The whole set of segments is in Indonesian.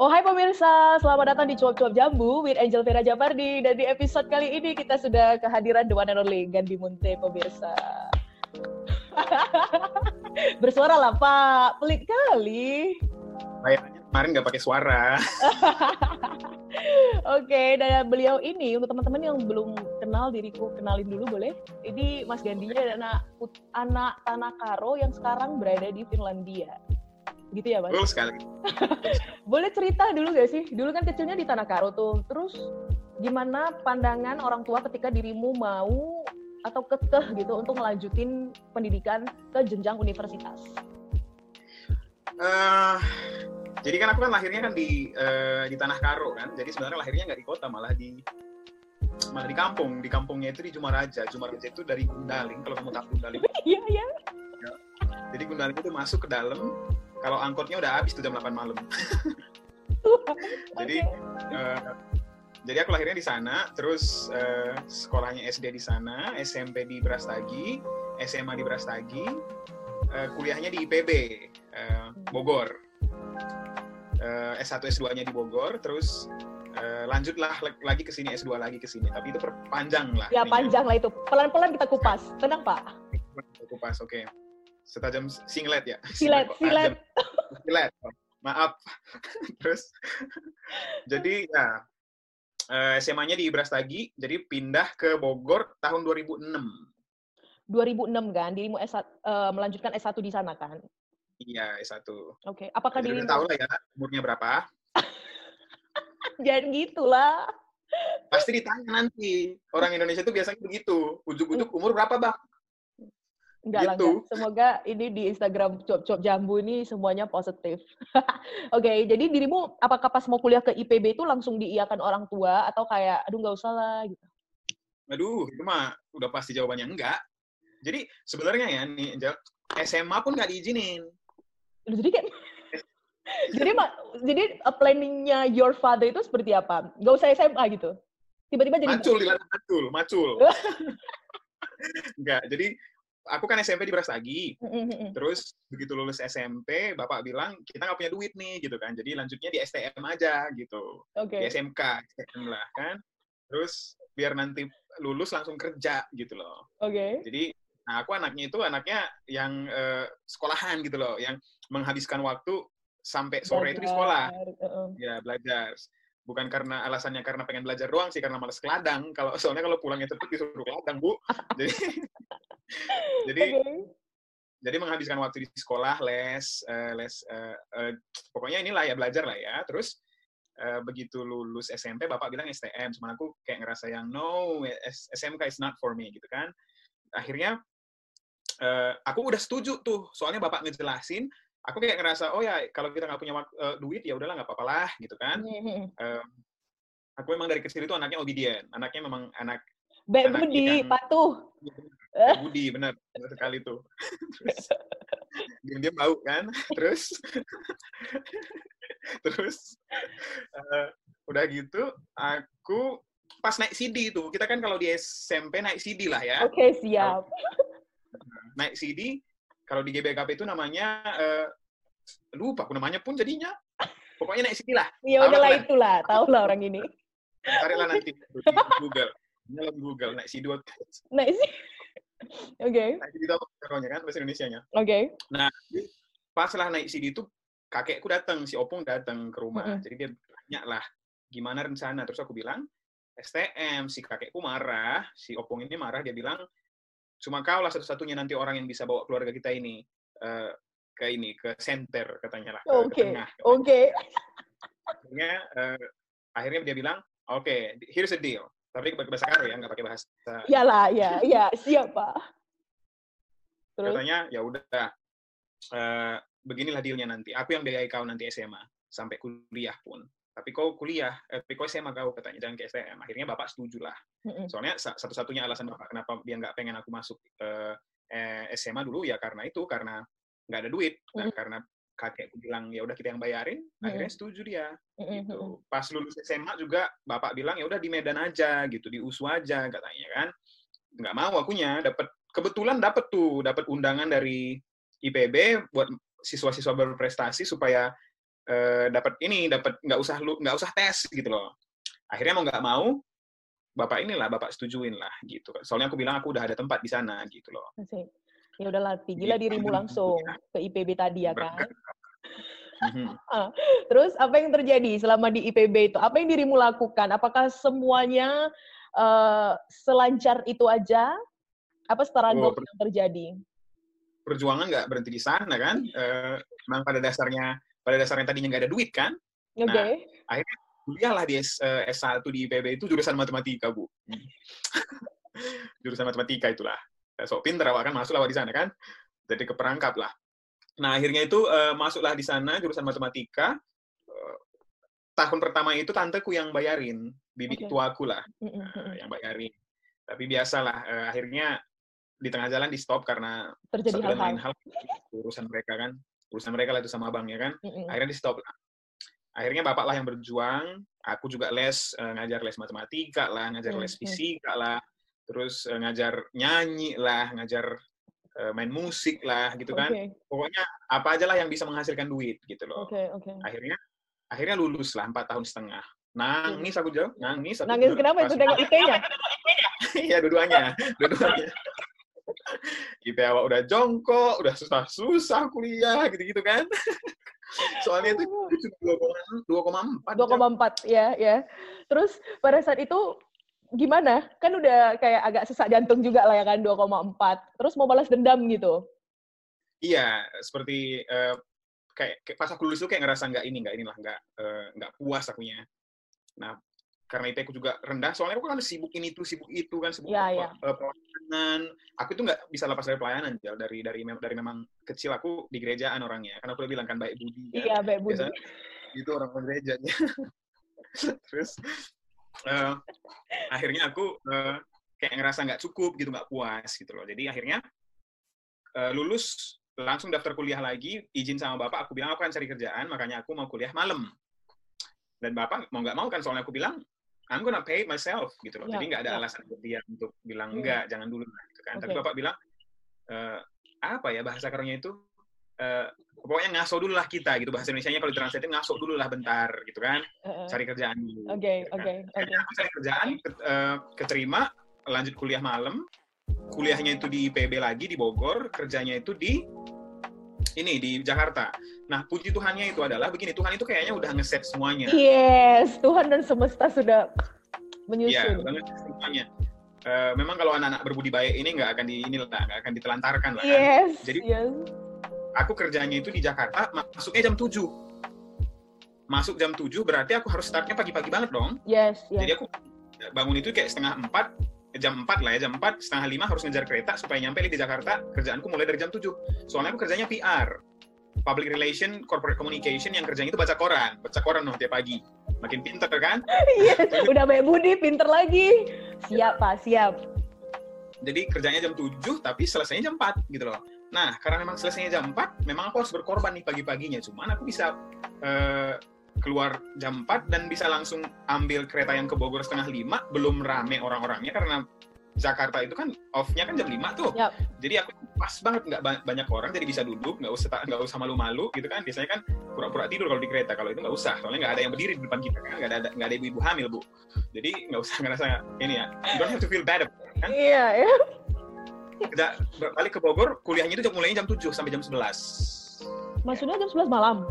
Oh hai pemirsa, selamat datang di Cuap-Cuap Jambu with Angel Vera Japardi. Dan di episode kali ini kita sudah kehadiran The One and Only Gandhi Munte pemirsa. Bersuara lah Pak, pelit kali. Bayangnya kemarin nggak pakai suara. Oke, dan beliau ini untuk teman-teman yang belum kenal diriku, kenalin dulu boleh. Ini Mas Gandinya anak anak Tanah Karo yang sekarang berada di Finlandia. Gitu ya, Mas? Betul sekali. boleh cerita dulu gak sih? Dulu kan kecilnya di Tanah Karo tuh. Terus gimana pandangan orang tua ketika dirimu mau atau kekeh gitu untuk melanjutin pendidikan ke jenjang universitas? Uh, jadi kan aku kan lahirnya kan di uh, di Tanah Karo kan. Jadi sebenarnya lahirnya nggak di kota, malah di malah di kampung. Di kampungnya itu di Jumaraja. Jumaraja itu dari Gundaling. Kalau kamu tahu Gundaling. Iya iya. Ya. Jadi Gundaling itu masuk ke dalam. Kalau angkotnya udah habis tuh jam 8 malam. jadi uh, jadi aku lahirnya di sana, terus uh, sekolahnya SD di sana, SMP di Brastagi, SMA di Brastagi, uh, kuliahnya di IPB uh, Bogor. Uh, S1 S2-nya di Bogor, terus uh, lanjutlah lagi ke sini S2 lagi ke sini. Tapi itu perpanjang lah. Ya, panjang lah itu. Pelan-pelan kita kupas. Tenang, Pak. Kupas, oke. Okay. Setajam singlet ya. Silet, silet. Silet. Maaf. terus jadi ya uh, SMA-nya di Brastagi, jadi pindah ke Bogor tahun 2006. 2006 kan, dirimu S1, uh, melanjutkan S1 di sana kan? Iya, S1. Oke, okay. apakah jadi dirimu... tahu lah ya umurnya berapa. Jangan gitulah. Pasti ditanya nanti. Orang Indonesia itu biasanya begitu. Ujuk-ujuk umur berapa, Bang? Enggak gitu. lah, semoga ini di Instagram Cop-Cop Jambu ini semuanya positif. Oke, okay, jadi dirimu apakah pas mau kuliah ke IPB itu langsung diiakan orang tua atau kayak aduh nggak usah lah gitu? Aduh, itu mah udah pasti jawabannya enggak. Jadi sebenarnya ya nih, SMA pun nggak diizinin. Jadi kan jadi jadi uh, planningnya your father itu seperti apa? Gak usah SMA gitu? Tiba-tiba jadi macul, macul, macul. Enggak, jadi aku kan SMP di Brastagi. Terus begitu lulus SMP, bapak bilang kita nggak punya duit nih gitu kan. Jadi lanjutnya di STM aja gitu. Okay. Di SMK, STM lah kan. Terus biar nanti lulus langsung kerja gitu loh. Oke. Okay. Jadi nah aku anaknya itu anaknya yang uh, sekolahan gitu loh, yang menghabiskan waktu sampai sore belajar. itu di sekolah. Uh-uh. Ya belajar. Bukan karena alasannya karena pengen belajar doang sih, karena males ke ladang. Kalau soalnya kalau pulangnya cepet disuruh ke ladang bu. Jadi jadi okay. jadi menghabiskan waktu di sekolah les uh, les uh, uh, pokoknya inilah ya belajar lah ya. Terus uh, begitu lulus SMP bapak bilang STM cuma aku kayak ngerasa yang no SMK is not for me gitu kan. Akhirnya uh, aku udah setuju tuh. Soalnya bapak ngejelasin aku kayak ngerasa oh ya kalau kita nggak punya uh, duit ya udahlah nggak apa-apa lah gitu kan. Uh, aku memang dari kecil itu anaknya obedient. Anaknya memang anak Baik budi, patuh. Budi, benar. Benar sekali tuh. Terus, dia bau kan. Terus, terus uh, udah gitu, aku pas naik CD itu, kita kan kalau di SMP naik CD lah ya. Oke, okay, siap. Naik CD, kalau di GBKP itu namanya, uh, lupa aku namanya pun jadinya. Pokoknya naik CD lah. Ya udahlah itulah, tahu lah orang ini. Carilah nanti di Google dalam Google naik si dua naik si oke okay. naik CD itu apa kan bahasa Indonesia nya oke okay. nah pas lah naik CD itu kakekku datang si opung datang ke rumah mm -hmm. jadi dia tanya lah gimana rencana terus aku bilang STM si kakekku marah si opung ini marah dia bilang cuma kau lah satu-satunya nanti orang yang bisa bawa keluarga kita ini uh, ke ini ke center katanya lah oke okay. oke okay. akhirnya uh, akhirnya dia bilang oke okay, here's a deal tapi pakai bahasa Karo ya, nggak pakai bahasa. Iyalah, ya, ya, siap Pak. Terus? Katanya, ya udah, uh, beginilah dealnya nanti. Aku yang biayai kau nanti SMA sampai kuliah pun. Tapi kau kuliah, eh, tapi kau SMA kau katanya jangan ke STM. Akhirnya bapak setuju lah. Soalnya satu-satunya alasan bapak kenapa dia nggak pengen aku masuk uh, eh, SMA dulu ya karena itu karena nggak ada duit. Nah, karena kakekku bilang ya udah kita yang bayarin. Mm. akhirnya setuju dia mm-hmm. gitu. pas lulus SMA juga bapak bilang ya udah di Medan aja gitu di USU aja katanya kan. Nggak mau akunya dapat kebetulan dapat tuh dapat undangan dari IPB buat siswa-siswa berprestasi supaya uh, dapat ini dapat nggak usah lu nggak usah tes gitu loh. Akhirnya mau nggak mau bapak inilah bapak setujuin lah gitu. Soalnya aku bilang aku udah ada tempat di sana gitu loh. Ya udahlah tinggilah gitu. dirimu langsung ke IPB tadi ya kan? ah, Terus apa yang terjadi selama di IPB itu? Apa yang dirimu lakukan? Apakah semuanya uh, selancar itu aja? Apa struggle oh, yang terjadi? Perjuangan nggak berhenti di sana kan? Uh, memang pada dasarnya pada dasarnya tadinya nggak ada duit kan? Oke. Okay. Nah, akhirnya kuliahlah di S, uh, eh, S1 di IPB itu jurusan matematika, Bu. Hmm. jurusan matematika itulah. So, pinter awak kan, masuk lewat di sana kan. Jadi keperangkap lah. Nah, akhirnya itu uh, masuklah di sana jurusan matematika. Uh, tahun pertama itu tanteku yang bayarin, bibi okay. tuaku lah, uh, yang bayarin. Tapi biasalah, uh, akhirnya di tengah jalan di stop karena terjadi hal-hal hal urusan mereka kan urusan mereka lah itu sama abangnya kan akhirnya di stop lah akhirnya bapak lah yang berjuang aku juga les uh, ngajar les matematika lah ngajar les fisika lah terus uh, ngajar nyanyi lah ngajar uh, main musik lah gitu kan. Okay. pokoknya apa aja lah yang bisa menghasilkan duit gitu loh. Okay, okay. akhirnya akhirnya lulus lah empat tahun setengah. Nangis aku jauh nangis aku. Nangis kenapa? itu dengan IP-nya? Iya dua-duanya. Dua-duanya. IP awak udah jongkok udah susah-susah kuliah gitu-gitu kan. Soalnya itu 2,4. 2,4 ya, ya. Terus pada saat itu gimana? Kan udah kayak agak sesak jantung juga lah ya kan 2,4. Terus mau balas dendam gitu. Iya, seperti uh, kayak, kayak pas aku lulus tuh kayak ngerasa nggak ini nggak inilah nggak uh, nggak puas akunya. Nah, karena IP aku juga rendah, soalnya aku kan sibuk ini tuh, sibuk itu kan, sibuk ya, ya. pelayanan. Aku itu nggak bisa lepas dari pelayanan, Jal. Dari dari dari memang kecil aku di gerejaan orangnya. Karena aku udah bilang kan baik budi. Kan? Iya, baik budi. Biasanya, itu orang gerejanya. Terus uh, akhirnya aku uh, kayak ngerasa nggak cukup gitu, nggak puas gitu loh. Jadi akhirnya uh, lulus langsung daftar kuliah lagi, izin sama bapak, aku bilang aku akan cari kerjaan, makanya aku mau kuliah malam. Dan bapak mau nggak mau kan, soalnya aku bilang I'm gonna pay myself gitu loh. Yeah, Jadi nggak ada yeah. alasan buat dia untuk bilang enggak, yeah. jangan dulu gitu kan. Okay. Tapi bapak bilang e, apa ya bahasa kerennya itu uh, pokoknya ngaso dulu lah kita gitu bahasa Indonesia-nya kalau ditranslate ngaso dulu lah bentar gitu kan. Cari kerjaan dulu. Oke, gitu oke, kan. oke. Aku cari kerjaan uh, keterima lanjut kuliah malam. Kuliahnya itu di PB lagi di Bogor, kerjanya itu di ini di Jakarta. Nah, puji Tuhannya itu adalah begini, Tuhan itu kayaknya udah ngeset semuanya. Yes, Tuhan dan semesta sudah menyusun. Iya, udah ngeset semuanya. Uh, memang kalau anak-anak berbudi baik ini nggak akan di ini nggak akan ditelantarkan lah. Kan. Yes. Jadi yes. Aku kerjanya itu di Jakarta, masuknya jam 7. Masuk jam 7 berarti aku harus startnya pagi-pagi banget dong. Yes, yes. Jadi aku bangun itu kayak setengah empat, jam 4 lah ya, jam 4, setengah 5 harus ngejar kereta supaya nyampe di Jakarta, kerjaanku mulai dari jam 7. Soalnya aku kerjanya PR, Public Relation, Corporate Communication, yang kerjanya itu baca koran, baca koran dong tiap pagi. Makin pinter kan? Iya, udah baik budi, pinter lagi. Siap Pak, siap. Jadi kerjanya jam 7, tapi selesainya jam 4 gitu loh. Nah, karena memang selesainya jam 4, memang aku harus berkorban nih pagi-paginya. Cuman aku bisa uh, keluar jam 4 dan bisa langsung ambil kereta yang ke Bogor setengah 5, belum rame orang-orangnya karena Jakarta itu kan off-nya kan jam 5 tuh. Yep. Jadi aku pas banget nggak banyak orang jadi bisa duduk, nggak usah nggak usah malu-malu gitu kan. Biasanya kan pura-pura tidur kalau di kereta, kalau itu nggak usah. Soalnya nggak ada yang berdiri di depan kita kan, nggak ada nggak ada ibu-ibu hamil, Bu. Jadi nggak usah ngerasa ini ya. You don't have to feel bad kan? Iya, ya. Kita balik ke Bogor, kuliahnya itu mulainya jam 7 sampai jam 11. Maksudnya jam 11 malam?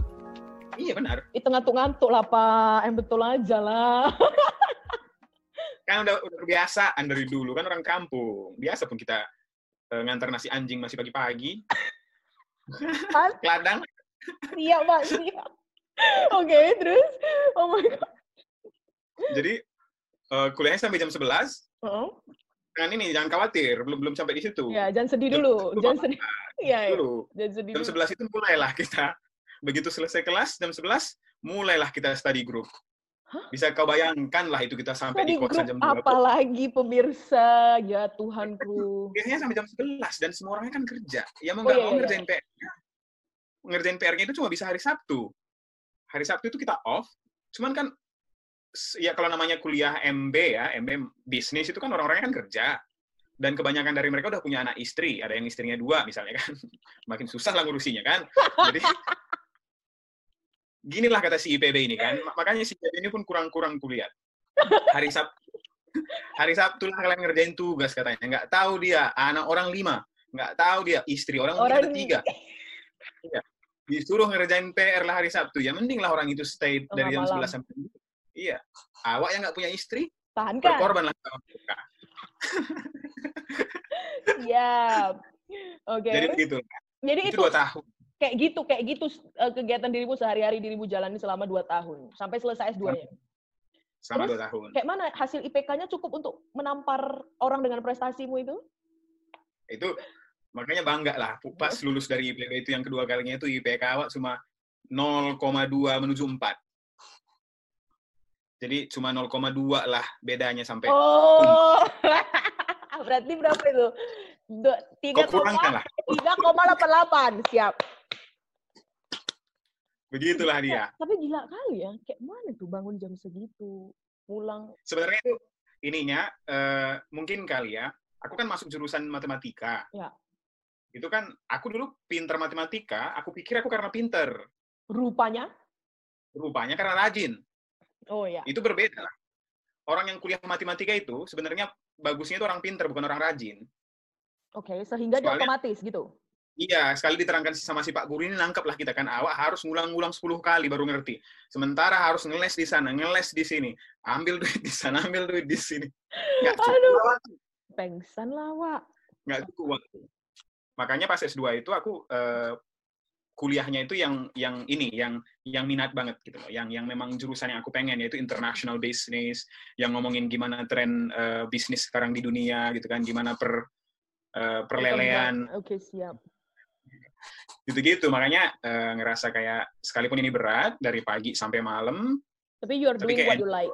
Iya benar. Itu ngantuk-ngantuk lah Pak, yang betul aja lah. kan udah, udah kebiasaan dari dulu kan orang kampung. Biasa pun kita uh, ngantar nasi anjing masih pagi-pagi. Ladang. Iya Pak, iya. Oke, okay, terus? Oh my God. Jadi, uh, kuliahnya sampai jam 11. Uh -huh. Kan ini, jangan khawatir, belum belum sampai di situ. Ya, jangan sedih dulu. Jam, jangan sedih. Iya, ya. dulu. Jangan sedih jam dulu. 11 itu mulailah kita begitu selesai kelas jam 11, mulailah kita study group. Hah? Bisa kau bayangkan lah itu kita sampai study di kosan jam 2. Apalagi pemirsa, ya Tuhanku. Biasanya sampai jam 11 dan semua orangnya kan kerja. Ya mau nggak oh, iya, mau iya. ngerjain PR. Ngerjain PR-nya itu cuma bisa hari Sabtu. Hari Sabtu itu kita off. Cuman kan ya kalau namanya kuliah MB ya, MB bisnis itu kan orang-orangnya kan kerja dan kebanyakan dari mereka udah punya anak istri, ada yang istrinya dua misalnya kan, makin susah lah ngurusinya kan. Jadi ginilah kata si IPB ini kan. Makanya si IPB ini pun kurang-kurang kuliah. Hari Sabtu hari Sabtu lah kalian ngerjain tugas katanya. Nggak tahu dia anak orang lima. Nggak tahu dia istri orang, orang mungkin tiga. Iya. Disuruh ngerjain PR lah hari Sabtu. Ya mending lah orang itu stay dari jam sebelas sampai Iya. Awak yang nggak punya istri, Tahan kan? Berkorban lah sama mereka. Siap. Oke. Okay. Jadi begitu. Jadi itu, itu dua tahun. Kayak gitu, kayak gitu uh, kegiatan dirimu sehari-hari dirimu jalani selama dua tahun sampai selesai S2-nya. Selama dua tahun. Kayak mana hasil IPK-nya cukup untuk menampar orang dengan prestasimu itu? Itu makanya bangga lah. Pas lulus dari IPB itu yang kedua kalinya itu IPK awak cuma 0,2 menuju 4. Jadi cuma 0,2 lah bedanya sampai. Oh, berarti berapa itu? Tiga koma tiga koma delapan delapan siap. Begitulah dia. Tapi gila kali ya, kayak mana tuh bangun jam segitu, pulang. Sebenarnya itu ininya uh, mungkin kali ya. Aku kan masuk jurusan matematika. Ya. Itu kan aku dulu pinter matematika, aku pikir aku karena pinter. Rupanya? Rupanya karena rajin. Oh ya. Itu berbeda. Orang yang kuliah matematika itu sebenarnya bagusnya itu orang pinter, bukan orang rajin. Oke, okay, sehingga dia otomatis gitu. Iya, sekali diterangkan sama si Pak Guru ini nangkep lah kita kan. Awak harus ngulang-ngulang 10 kali baru ngerti. Sementara harus ngeles di sana, ngeles di sini. Ambil duit di sana, ambil duit di sini. Nggak cukup Aduh. Pengsan lah, Wak. Nggak cukup waktu. Makanya pas S2 itu aku uh, kuliahnya itu yang yang ini, yang yang minat banget gitu loh. Yang yang memang jurusan yang aku pengen yaitu international business, yang ngomongin gimana tren uh, bisnis sekarang di dunia gitu kan, gimana per uh, perlelean. Oke, okay, siap. Gitu-gitu. Makanya uh, ngerasa kayak sekalipun ini berat dari pagi sampai malam. Tapi you are doing what you like.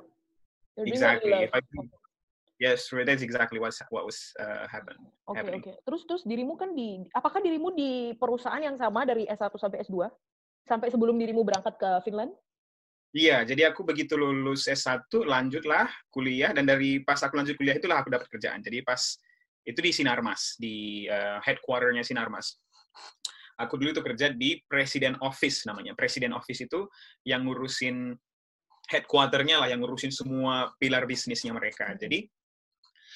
You're exactly what you like. Yes that's exactly what what was uh, happen oke okay, oke okay. terus terus dirimu kan di apakah dirimu di perusahaan yang sama dari S1 sampai S2 sampai sebelum dirimu berangkat ke Finland Iya, jadi aku begitu lulus S1, lanjutlah kuliah, dan dari pas aku lanjut kuliah itulah aku dapat kerjaan. Jadi pas itu di Sinarmas, di uh, headquarternya Sinarmas aku dulu itu kerja di Presiden Office namanya. Presiden Office itu yang ngurusin headquarternya lah, yang ngurusin semua pilar bisnisnya mereka. Hmm. Jadi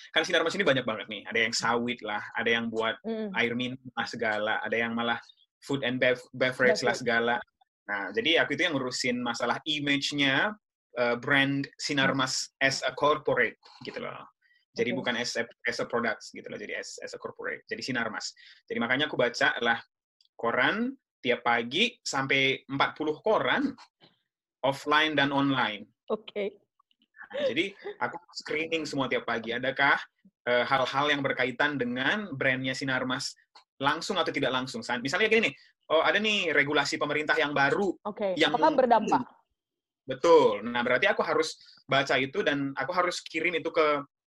kan sinar mas ini banyak banget nih. Ada yang sawit lah, ada yang buat mm. air minum lah segala, ada yang malah food and bev beverage lah segala. Nah, jadi aku itu yang ngurusin masalah image-nya uh, brand Sinarmas as a corporate gitu loh. Jadi okay. bukan as a, as a product gitu loh, jadi as, as a corporate. Jadi Sinarmas. Jadi makanya aku baca lah koran tiap pagi sampai 40 koran offline dan online. Oke. Okay. Jadi aku screening semua tiap pagi. Adakah eh, hal-hal uh, yang berkaitan dengan brandnya Sinarmas langsung atau tidak langsung? Misalnya gini nih, oh ada nih regulasi pemerintah yang baru. Oke. Okay. Yang Apakah berdampak? Betul. Nah berarti aku harus baca itu dan aku harus kirim itu ke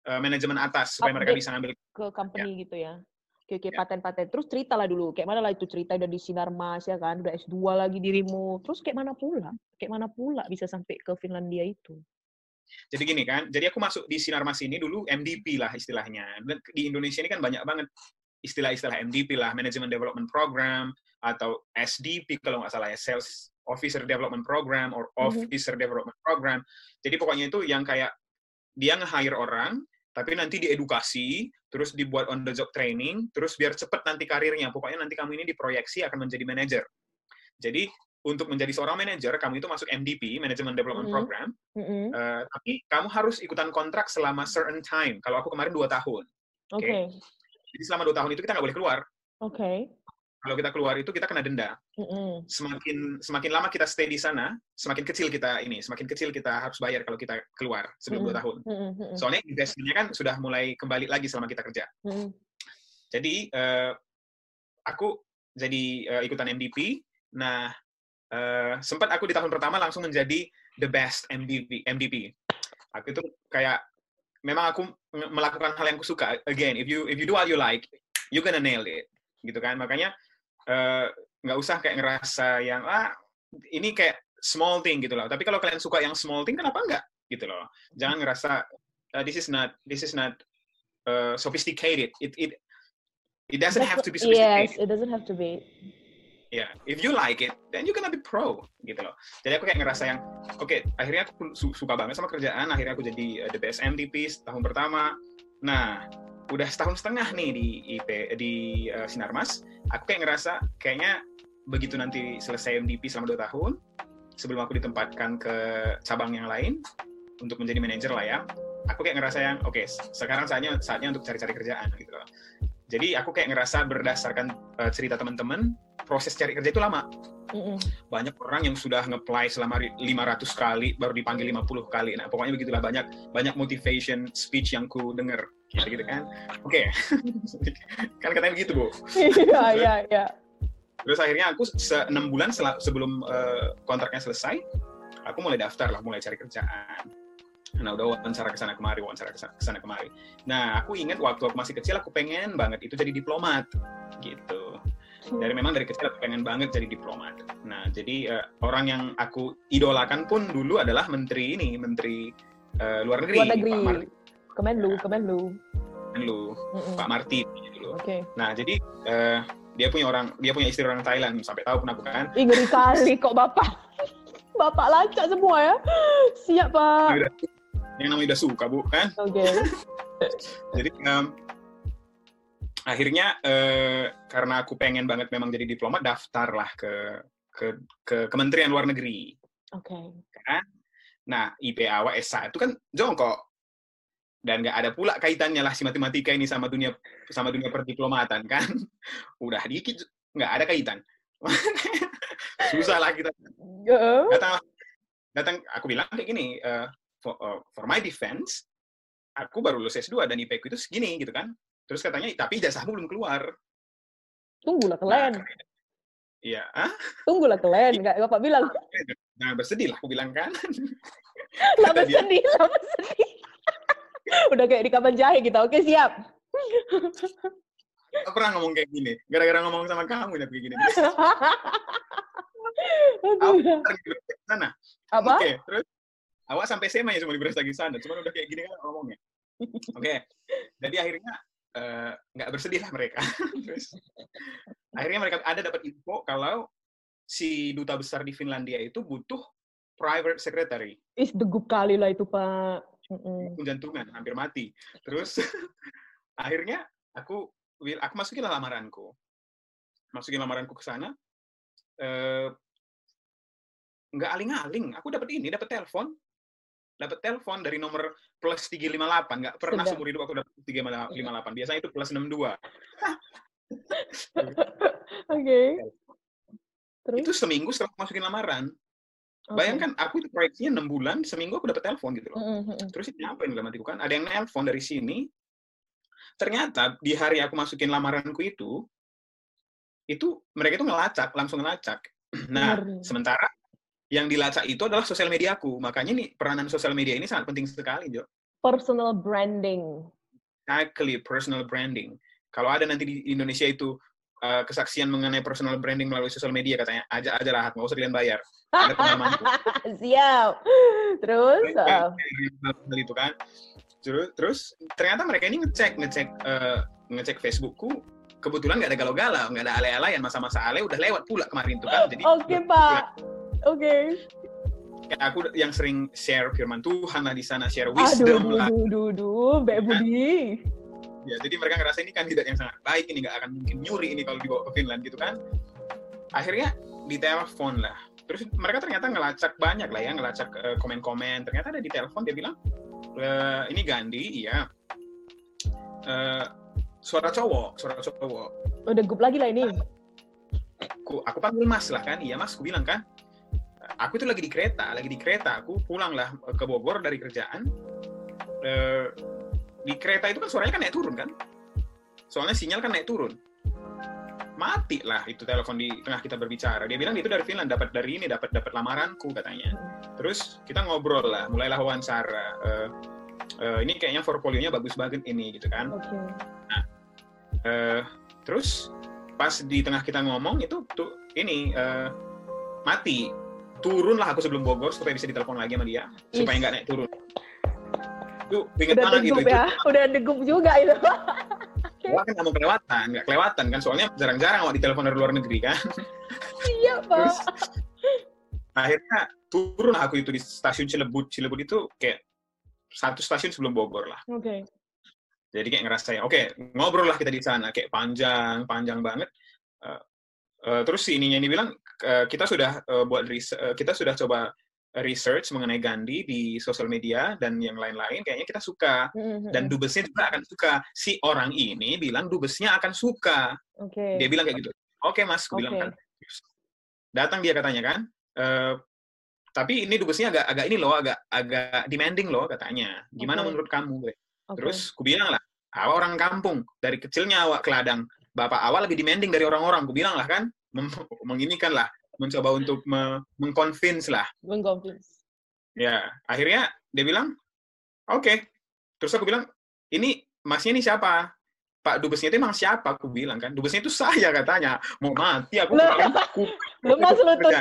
uh, manajemen atas supaya Update mereka bisa ngambil ke company ya. gitu ya. Oke, oke, ya. paten-paten. Terus cerita lah dulu, kayak mana lah itu cerita udah di Sinar Mas ya kan, udah S2 lagi dirimu. Terus kayak mana pula? Kayak mana pula bisa sampai ke Finlandia itu? Jadi gini kan, jadi aku masuk di Sinar Mas ini dulu MDP lah istilahnya. Di Indonesia ini kan banyak banget istilah-istilah MDP lah, Management Development Program, atau SDP kalau nggak salah ya, Sales Officer Development Program, or mhm. Officer mm -hmm. Development Program. Jadi pokoknya itu yang kayak dia nge-hire orang, tapi nanti diedukasi, terus dibuat on the job training, terus biar cepat nanti karirnya. Pokoknya nanti kamu ini diproyeksi akan menjadi manajer. Jadi untuk menjadi seorang manajer, kamu itu masuk MDP, Management Development mm -hmm. Program, mm -hmm. uh, tapi kamu harus ikutan kontrak selama certain time. Kalau aku kemarin dua tahun. Oke. Okay. Jadi selama dua tahun itu kita nggak boleh keluar. Oke. Okay kalau kita keluar itu kita kena denda. Mm-hmm. Semakin semakin lama kita stay di sana, semakin kecil kita ini, semakin kecil kita harus bayar kalau kita keluar sebelum mm-hmm. dua tahun. Mm-hmm. Soalnya investmentnya kan sudah mulai kembali lagi selama kita kerja. Mm-hmm. Jadi uh, aku jadi uh, ikutan MDP. Nah uh, sempat aku di tahun pertama langsung menjadi the best MDP. MDP. Aku itu kayak memang aku melakukan hal yang aku suka. Again, if you if you do what you like, you gonna nail it gitu kan makanya Eh, nggak uh, usah kayak ngerasa yang ah ini kayak small thing gitu loh. Tapi kalau kalian suka yang small thing, kenapa enggak gitu loh? Jangan ngerasa uh, this is not this is not uh, sophisticated. It it it doesn't have to be sophisticated. Yes, it doesn't have to be. Ya yeah, if you like it then you gonna be pro gitu loh. Jadi aku kayak ngerasa yang oke okay, akhirnya aku su suka banget sama kerjaan akhirnya aku jadi uh, the best MTP tahun pertama. Nah udah setahun setengah nih di IP di uh, Sinarmas aku kayak ngerasa kayaknya begitu nanti selesai MDP selama dua tahun sebelum aku ditempatkan ke cabang yang lain untuk menjadi manajer lah ya aku kayak ngerasa yang oke okay, sekarang saatnya saatnya untuk cari-cari kerjaan gitu loh jadi aku kayak ngerasa berdasarkan uh, cerita teman-teman proses cari kerja itu lama. Mm-mm. Banyak orang yang sudah nge-apply selama 500 kali baru dipanggil 50 kali. Nah, pokoknya begitulah banyak banyak motivation speech yang ku denger gitu, gitu kan. Oke. Okay. kan katanya begitu, Bu. Iya, iya, iya. Terus akhirnya aku se enam bulan sebelum uh, kontraknya selesai, aku mulai daftar lah, mulai cari kerjaan. Nah, udah wawancara ke sana kemari, wawancara ke sana kemari. Nah, aku ingat waktu aku masih kecil aku pengen banget itu jadi diplomat gitu dari memang dari kecil aku pengen banget jadi diplomat. Nah, jadi uh, orang yang aku idolakan pun dulu adalah menteri ini, menteri uh, luar negeri, luar negeri. Pak Marti. Kemenlu, nah, Kemenlu. Kemenlu, mm -mm. Pak Marti gitu Oke. Okay. Nah, jadi uh, dia punya orang, dia punya istri orang Thailand sampai tahu pun aku kan. Ih, ngeri kali kok bapak. bapak lacak semua ya. Siap, Pak. Yang namanya udah suka, Bu, kan? Okay. jadi um, akhirnya eh, karena aku pengen banget memang jadi diplomat daftarlah ke ke ke Kementerian Luar Negeri. Oke. Okay. Kan? Nah, IPA S1 itu kan jongkok dan nggak ada pula kaitannya lah si matematika ini sama dunia sama dunia perdiplomatan kan. Udah dikit nggak ada kaitan. Susah lah kita. Datang, datang aku bilang kayak gini, uh, for, uh, for my defense, aku baru lulus S2 dan IPK itu segini gitu kan Terus katanya, tapi ijazahmu belum keluar. Tunggulah kalian. Nah, iya. Ah? Tunggulah kalian, enggak Bapak bilang. Nah, bersedih lah, aku bilang kan. lah bersedih, lah bersedih. Udah kayak di kapan jahe kita, oke siap. Aku pernah ngomong kayak gini, gara-gara ngomong sama kamu ya kayak gini. sana. Apa? Oke, terus awak sampai SMA ya cuma di lagi sana, cuma udah kayak gini kan ngomongnya. Oke, okay. jadi akhirnya Eh, nggak uh, bersedih lah mereka. Terus akhirnya mereka ada dapat info kalau si duta besar di Finlandia itu butuh private secretary. Is degup kali lah itu pak. Mm jantungan, hampir mati. Terus akhirnya aku aku masukin lamaranku, masukin lamaranku ke sana. Uh, nggak aling-aling, aku dapat ini, dapat telepon dapat telepon dari nomor plus 358. Nggak pernah seumur hidup aku dapat 358. Biasanya itu plus 62. Oke. okay. Terus? Itu seminggu setelah masukin lamaran. Okay. Bayangkan aku itu proyeksinya 6 bulan, seminggu aku dapat telepon gitu loh. Mm -hmm. Terus ini apa yang dalam hatiku kan? Ada yang nelpon dari sini. Ternyata di hari aku masukin lamaranku itu, itu mereka itu ngelacak, langsung ngelacak. Nah, Benar. sementara yang dilacak itu adalah sosial mediaku. Makanya nih peranan sosial media ini sangat penting sekali, Jo. Personal branding. Exactly, personal branding. Kalau ada nanti di Indonesia itu uh, kesaksian mengenai personal branding melalui sosial media katanya, aja aja lah, nggak usah kalian bayar. Siap. Terus? Uh... itu kan. Terus, terus ternyata mereka ini ngecek ngecek uh, ngecek Facebookku kebetulan nggak ada galau-galau, nggak ada ale-alean masa-masa ale udah lewat pula kemarin tuh kan. Jadi Oke, okay, Pak. Oke. Okay. Ya, aku yang sering share firman Tuhan lah di sana, share wisdom aduh, lah. Aduh, aduh, aduh, Mbak kan? Budi. Ya, jadi mereka ngerasa ini kandidat yang sangat baik, ini nggak akan mungkin nyuri ini kalau dibawa ke Finland gitu kan. Akhirnya ditelepon lah. Terus mereka ternyata ngelacak banyak lah ya, ngelacak uh, komen-komen. Ternyata ada di telepon dia bilang, e, ini Gandhi, iya. Uh, suara cowok, suara cowok. Udah gup lagi lah ini. Aku, aku panggil Mas lah kan, iya Mas, aku bilang kan, aku itu lagi di kereta, lagi di kereta, aku pulang lah ke Bogor dari kerjaan. E, di kereta itu kan suaranya kan naik turun kan? Soalnya sinyal kan naik turun. Mati lah itu telepon di tengah kita berbicara. Dia bilang itu dari Finland, dapat dari ini, dapat dapat lamaranku katanya. Terus kita ngobrol lah, mulailah wawancara. E, e, ini kayaknya portfolionya bagus banget ini gitu kan. Okay. Nah, terus pas di tengah kita ngomong itu tuh ini uh, mati turun lah aku sebelum Bogor supaya bisa ditelepon lagi sama dia Is. supaya nggak naik turun itu inget udah banget gitu ya. udah degup juga itu Wah kan nggak mau kelewatan, nggak kelewatan kan soalnya jarang-jarang mau ditelepon dari luar negeri kan. Iya, Pak. Terus, akhirnya turun aku itu di stasiun Cilebut. Cilebut itu kayak satu stasiun sebelum Bogor lah. Oke. Okay. Jadi kayak ngerasain, oke, okay, ngobrol lah kita di sana, kayak panjang, panjang banget. Uh, uh, terus si ininya ini bilang, kita sudah uh, buat uh, kita sudah coba research mengenai Gandhi di sosial media dan yang lain-lain, kayaknya kita suka. Mm-hmm. Dan dubesnya juga akan suka. Si orang ini bilang dubesnya akan suka. Okay. Dia bilang kayak gitu. Oke okay, mas, aku okay. bilang kan. Datang dia katanya kan, uh, tapi ini dubesnya agak agak ini loh, agak agak demanding loh katanya. Gimana okay. menurut kamu? Okay. Terus ku bilang lah, awak orang kampung, dari kecilnya awak ke ladang. Bapak awal lebih demanding dari orang-orang. Ku bilang lah kan, menginikan lah mencoba untuk me mengconvince lah. Mengconvince. Ya, akhirnya dia bilang, oke. Okay. Terus aku bilang, ini masnya ini siapa? Pak Dubesnya itu emang siapa? Aku bilang kan, Dubesnya itu saya katanya. Mau mati aku. aku Lemas lutut.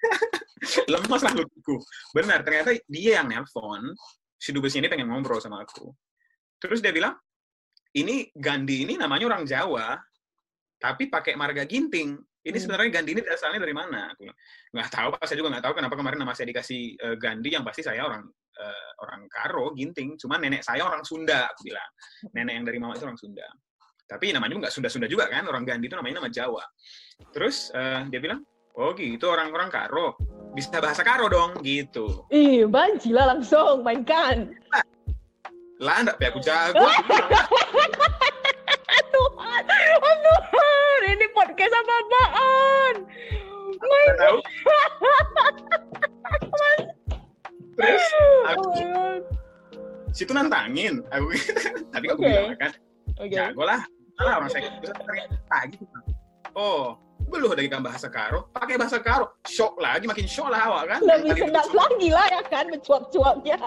Lemas lah lututku. Benar, ternyata dia yang nelpon. Si Dubesnya ini pengen ngobrol sama aku. Terus dia bilang, ini Gandhi ini namanya orang Jawa, tapi pakai marga ginting. Ini hmm. sebenarnya Gandhi ini asalnya dari mana? Aku nggak tahu, Pak. Saya juga nggak tahu kenapa kemarin nama saya dikasih uh, Gandhi, yang pasti saya orang uh, orang Karo, Ginting. Cuma nenek saya orang Sunda, aku bilang. Nenek yang dari mama itu orang Sunda. Tapi namanya nggak Sunda-Sunda juga kan, orang Gandhi itu namanya nama Jawa. Terus uh, dia bilang, oh gitu, orang-orang Karo. Bisa bahasa Karo dong, gitu. Ih, banjila langsung, mainkan. Lah, enggak, aku jago. Tuhan, ini podcast apa apaan? My tahu. Terus aku oh situ nantangin, aku tadi aku okay. bilang kan, okay. jago lah, salah orang saya bisa ternyata gitu. Oh, belum ada ikan bahasa karo, pakai bahasa karo, shock lagi, makin shock lah awak kan. Lebih sedap lagi lah ya kan, mencuap-cuapnya.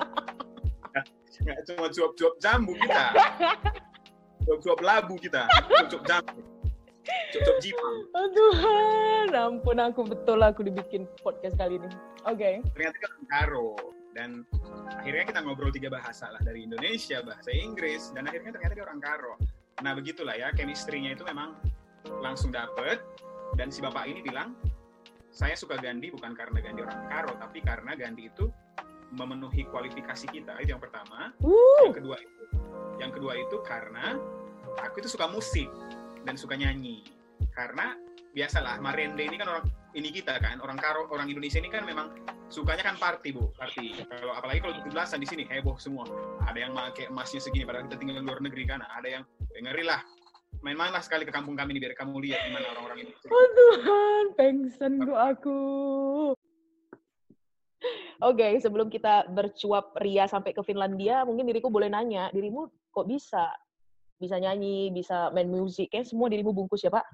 Nggak cuma cuap-cuap jambu kita. Cuap-cuap labu kita. Cuap-cuap jambu. Cuap-cuap jipang. Oh Tuhan, ampun aku betul aku dibikin podcast kali ini. Oke. Okay. Ternyata kan karo. Dan akhirnya kita ngobrol tiga bahasa lah. Dari Indonesia, bahasa Inggris. Dan akhirnya ternyata dia orang karo. Nah begitulah ya, chemistry-nya itu memang langsung dapet. Dan si bapak ini bilang, saya suka Gandhi bukan karena Gandhi orang karo, tapi karena Gandhi itu memenuhi kualifikasi kita itu yang pertama uh. yang kedua itu yang kedua itu karena aku itu suka musik dan suka nyanyi. Karena biasalah Marende ini kan orang ini kita kan orang Karo orang Indonesia ini kan memang sukanya kan party bu party. Kalau apalagi kalau tujuh belasan di sini heboh semua. Ada yang pakai emasnya segini padahal kita tinggal di luar negeri kan. Ada yang ngeri lah. Main-main lah sekali ke kampung kami nih biar kamu lihat gimana orang-orang ini. Oh Tuhan, pengsan aku. Oke, okay, sebelum kita bercuap ria sampai ke Finlandia, mungkin diriku boleh nanya, dirimu kok bisa bisa nyanyi, bisa main musik, kayak semua dirimu bungkus ya Pak?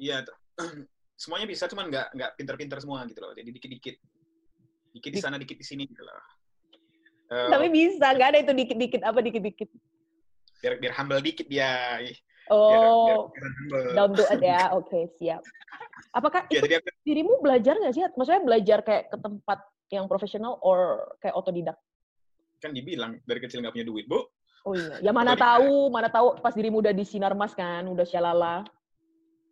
Iya, semuanya bisa, cuman nggak nggak pinter-pinter semua gitu loh. Jadi dikit-dikit, dikit di sana, dikit di sini gitu loh. Uh, Tapi bisa, nggak ada itu dikit-dikit apa dikit-dikit? Biar biar humble dikit dia. Oh, biar, biar down to earth ya. Oke, okay, siap. Apakah ya, itu aku... dirimu belajar nggak sih? Maksudnya belajar kayak ke tempat yang profesional or kayak otodidak? Kan dibilang dari kecil nggak punya duit, Bu. Oh iya. Ya mana tahu, mana tahu pas dirimu udah di sinar mas kan, udah syalala.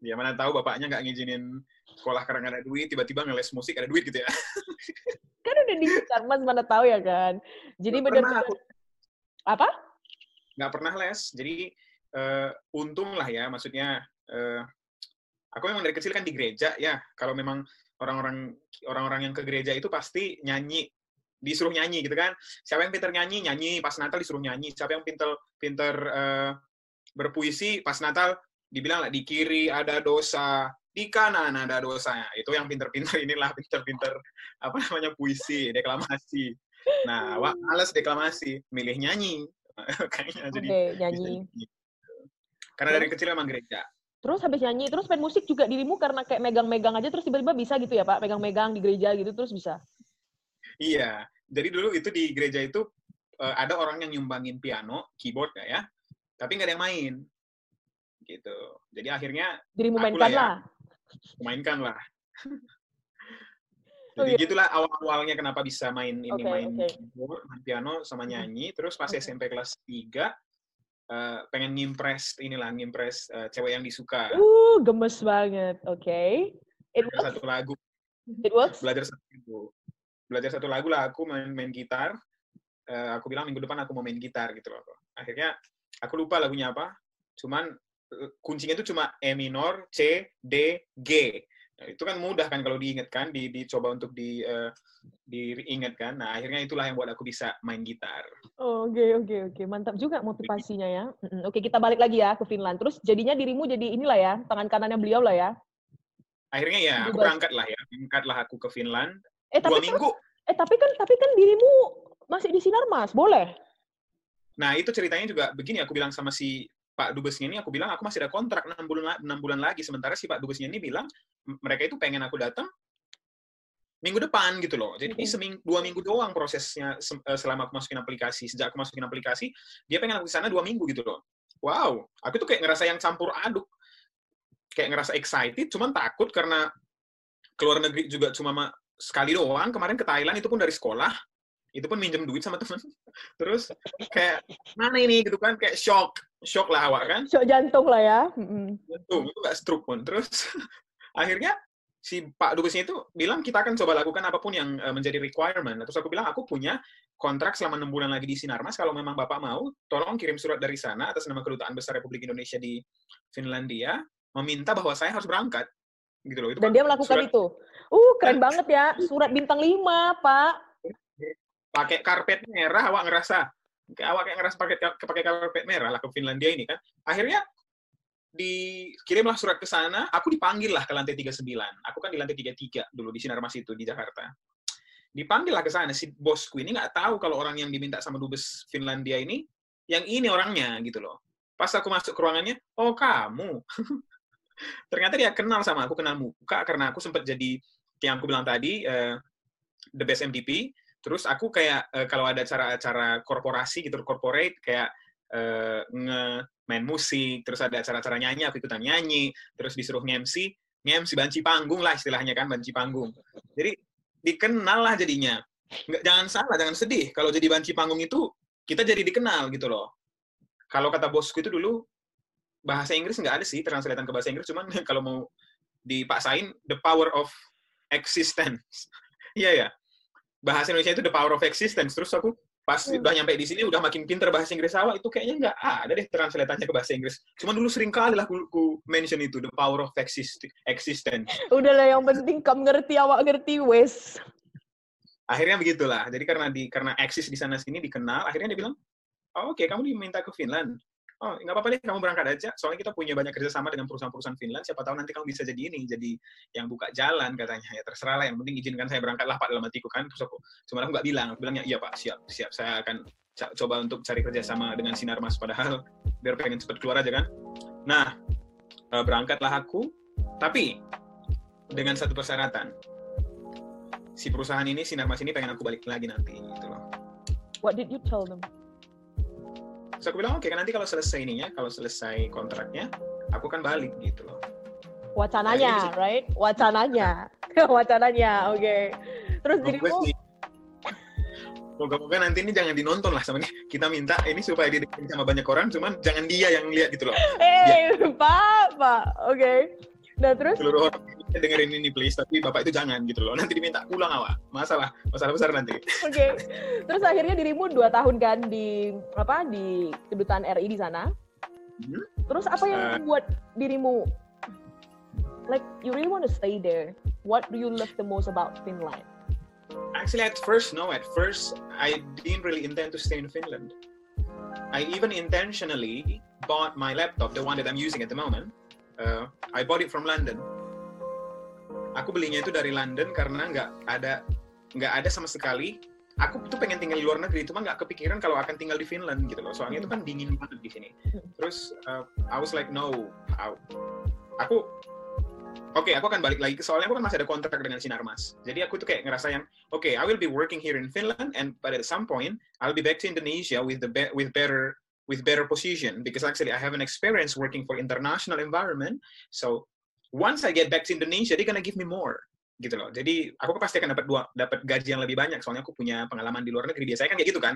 Ya mana tahu bapaknya nggak ngizinin sekolah karena ada duit, tiba-tiba ngeles musik ada duit gitu ya. kan udah di sinar mas, mana tahu ya kan. Jadi benar aku... apa? Nggak pernah les. Jadi uh, untung lah ya, maksudnya uh, aku memang dari kecil kan di gereja ya kalau memang orang-orang orang-orang yang ke gereja itu pasti nyanyi disuruh nyanyi gitu kan. Siapa yang pinter nyanyi nyanyi. Pas Natal disuruh nyanyi. Siapa yang pinter pinter uh, berpuisi pas Natal dibilang lah di kiri ada dosa di kanan ada dosanya itu yang pinter-pinter inilah pinter-pinter apa namanya puisi deklamasi. Nah wah males deklamasi milih nyanyi. Kayaknya jadi nyanyi. karena dari kecil emang gereja. Terus habis nyanyi, terus main musik juga dirimu karena kayak megang-megang aja terus tiba-tiba bisa gitu ya Pak, megang-megang di gereja gitu terus bisa? Iya, jadi dulu itu di gereja itu uh, ada orang yang nyumbangin piano, keyboard ya, tapi nggak ada yang main, gitu. Jadi akhirnya dirimu mainkan ya, lah. Mainkan lah. Oh, jadi oh, iya. gitulah awal-awalnya kenapa bisa main ini okay, main okay. keyboard, main piano sama hmm. nyanyi. Terus pas okay. SMP kelas 3 uh, pengen ngimpress inilah ngimpress uh, cewek yang disuka. Uh, gemes banget. Oke. Okay. It satu lagu. It works. Belajar satu lagu. Belajar satu lagu lah aku main main gitar. Uh, aku bilang minggu depan aku mau main gitar gitu loh. Akhirnya aku lupa lagunya apa. Cuman kuncinya itu cuma E minor, C, D, G. Nah, itu kan mudah kan kalau diingatkan, di, dicoba untuk di uh, diingatkan. Nah, akhirnya itulah yang buat aku bisa main gitar. Oke, oh, oke, okay, oke. Okay, okay. Mantap juga motivasinya ya. Oke, okay, kita balik lagi ya ke Finland. Terus jadinya dirimu jadi inilah ya, tangan kanannya beliau lah ya. Akhirnya ya, aku berangkat lah ya. Berangkatlah aku ke Finland. Eh, tapi Dua kan, minggu. Eh, tapi kan tapi kan dirimu masih di Sinar Mas, boleh? Nah, itu ceritanya juga begini, aku bilang sama si Pak Dubesnya ini aku bilang aku masih ada kontrak enam bulan enam bulan lagi. Sementara si Pak Dubesnya ini bilang mereka itu pengen aku datang minggu depan gitu loh. Jadi okay. seminggu dua minggu doang prosesnya eh, selama aku masukin aplikasi. Sejak aku masukin aplikasi dia pengen aku di sana dua minggu gitu loh. Wow. Aku tuh kayak ngerasa yang campur aduk. Kayak ngerasa excited cuman takut karena keluar negeri juga cuma sekali doang kemarin ke Thailand itu pun dari sekolah itu pun minjem duit sama teman terus kayak mana ini? gitu kan kayak shock shock lah awak kan. Shock jantung lah ya jantung itu nggak stroke pun. Terus akhirnya si Pak Dubesnya itu bilang kita akan coba lakukan apa pun yang uh, menjadi requirement. Terus aku bilang aku punya kontrak selama enam bulan lagi di Sinarmas. Kalau memang bapak mau tolong kirim surat dari sana atas nama kedutaan besar Republik Indonesia di Finlandia meminta bahwa saya harus berangkat gitu loh itu dan kan dia melakukan surat, itu. Uh keren banget ya surat bintang lima pak. Pakai karpet merah awak ngerasa awak kayak ngerasa pakai pakai karpet merah lah ke Finlandia ini kan. Akhirnya dikirimlah surat ke sana aku dipanggil lah ke lantai 39 aku kan di lantai 33 dulu di Sinar Mas itu di Jakarta. Dipanggil lah ke sana si bosku ini nggak tahu kalau orang yang diminta sama dubes Finlandia ini yang ini orangnya gitu loh. Pas aku masuk ke ruangannya oh kamu ternyata dia kenal sama aku kenal muka karena aku sempat jadi yang aku bilang tadi uh, the best MDP Terus aku kayak uh, kalau ada acara-acara korporasi gitu, corporate kayak uh, nge main musik, terus ada acara-acara nyanyi, aku ikutan nyanyi, terus disuruh nge-MC, nge-MC banci panggung lah istilahnya kan, banci panggung. Jadi dikenal lah jadinya. Nggak, jangan salah, jangan sedih. Kalau jadi banci panggung itu, kita jadi dikenal gitu loh. Kalau kata bosku itu dulu, bahasa Inggris nggak ada sih, translatean ke bahasa Inggris, cuman kalau mau dipaksain, the power of existence. Iya ya, bahasa Indonesia itu the power of existence. Terus aku pas hmm. udah nyampe di sini udah makin pinter bahasa Inggris awal itu kayaknya nggak ada deh translatannya ke bahasa Inggris. Cuma dulu sering kali lah aku, aku mention itu the power of exist existence. Udahlah yang penting kamu ngerti awak ngerti wes. Akhirnya begitulah. Jadi karena di karena eksis di sana sini dikenal, akhirnya dia bilang, oh, oke okay, kamu diminta ke Finland oh nggak apa-apa deh kamu berangkat aja. Soalnya kita punya banyak kerjasama dengan perusahaan-perusahaan Finland. Siapa tahu nanti kamu bisa jadi ini jadi yang buka jalan katanya. Ya terserah lah. Yang penting izinkan saya berangkat lah pak dalam hatiku kan. Terus aku cuma aku nggak bilang. Aku bilangnya iya pak siap siap. Saya akan coba untuk cari kerjasama dengan sinar mas. Padahal biar pengen cepet keluar aja kan. Nah eh, berangkatlah aku. Tapi dengan satu persyaratan. Si perusahaan ini sinar mas ini pengen aku balik lagi nanti gitu loh. What did you tell them Terus aku bilang, oke, okay, kan nanti kalau selesai ininya, kalau selesai kontraknya, aku kan balik gitu loh. Wacananya, nah, right? Wacananya. Wacananya, oke. Okay. Terus dirimu... Moga-moga nanti ini jangan dinonton lah sama dia. Kita minta ini supaya dia sama banyak orang, cuman jangan dia yang lihat gitu loh. Eh, hey, Pak, Pak. Oke. Okay. Nah, terus? Seluruh orang dengerin ini please, tapi bapak itu jangan gitu loh. Nanti diminta pulang awak. Masalah, masalah besar nanti. Oke. Okay. Terus akhirnya dirimu dua tahun kan di apa di kedutaan RI di sana. Hmm? Terus apa yang uh, membuat dirimu like you really want to stay there? What do you love the most about Finland? Actually, at first, no. At first, I didn't really intend to stay in Finland. I even intentionally bought my laptop, the one that I'm using at the moment. Uh, I bought it from London aku belinya itu dari London karena nggak ada nggak ada sama sekali aku tuh pengen tinggal di luar negeri cuma nggak kepikiran kalau akan tinggal di Finland gitu loh soalnya itu kan dingin banget di sini terus uh, I was like no aku Oke, okay, aku akan balik lagi ke soalnya aku kan masih ada kontrak dengan Sinarmas. Jadi aku tuh kayak ngerasa yang, oke, okay, I will be working here in Finland, and but at some point I'll be back to Indonesia with the be with better with better position because actually I have an experience working for international environment. So once I get back to Indonesia, dia gonna give me more gitu loh. Jadi aku pasti akan dapat dua dapat gaji yang lebih banyak soalnya aku punya pengalaman di luar negeri. Biasanya kan kayak gitu kan.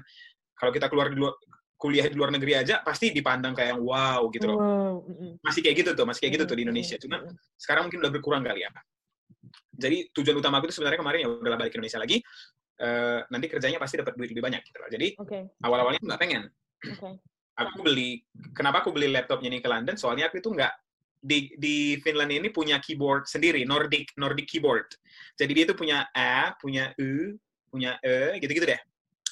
Kalau kita keluar di luar kuliah di luar negeri aja pasti dipandang kayak wow gitu loh. Wow. Masih kayak gitu tuh, masih kayak gitu tuh di Indonesia. Cuman sekarang mungkin udah berkurang kali ya. Jadi tujuan utama aku itu sebenarnya kemarin ya udah balik ke Indonesia lagi. Uh, nanti kerjanya pasti dapat duit lebih banyak gitu loh. Jadi okay. awal-awalnya nggak pengen. Okay. Aku beli, kenapa aku beli laptopnya ini ke London? Soalnya aku itu nggak di di Finland ini punya keyboard sendiri, Nordic Nordic keyboard. Jadi dia itu punya A, punya U, punya E, gitu-gitu deh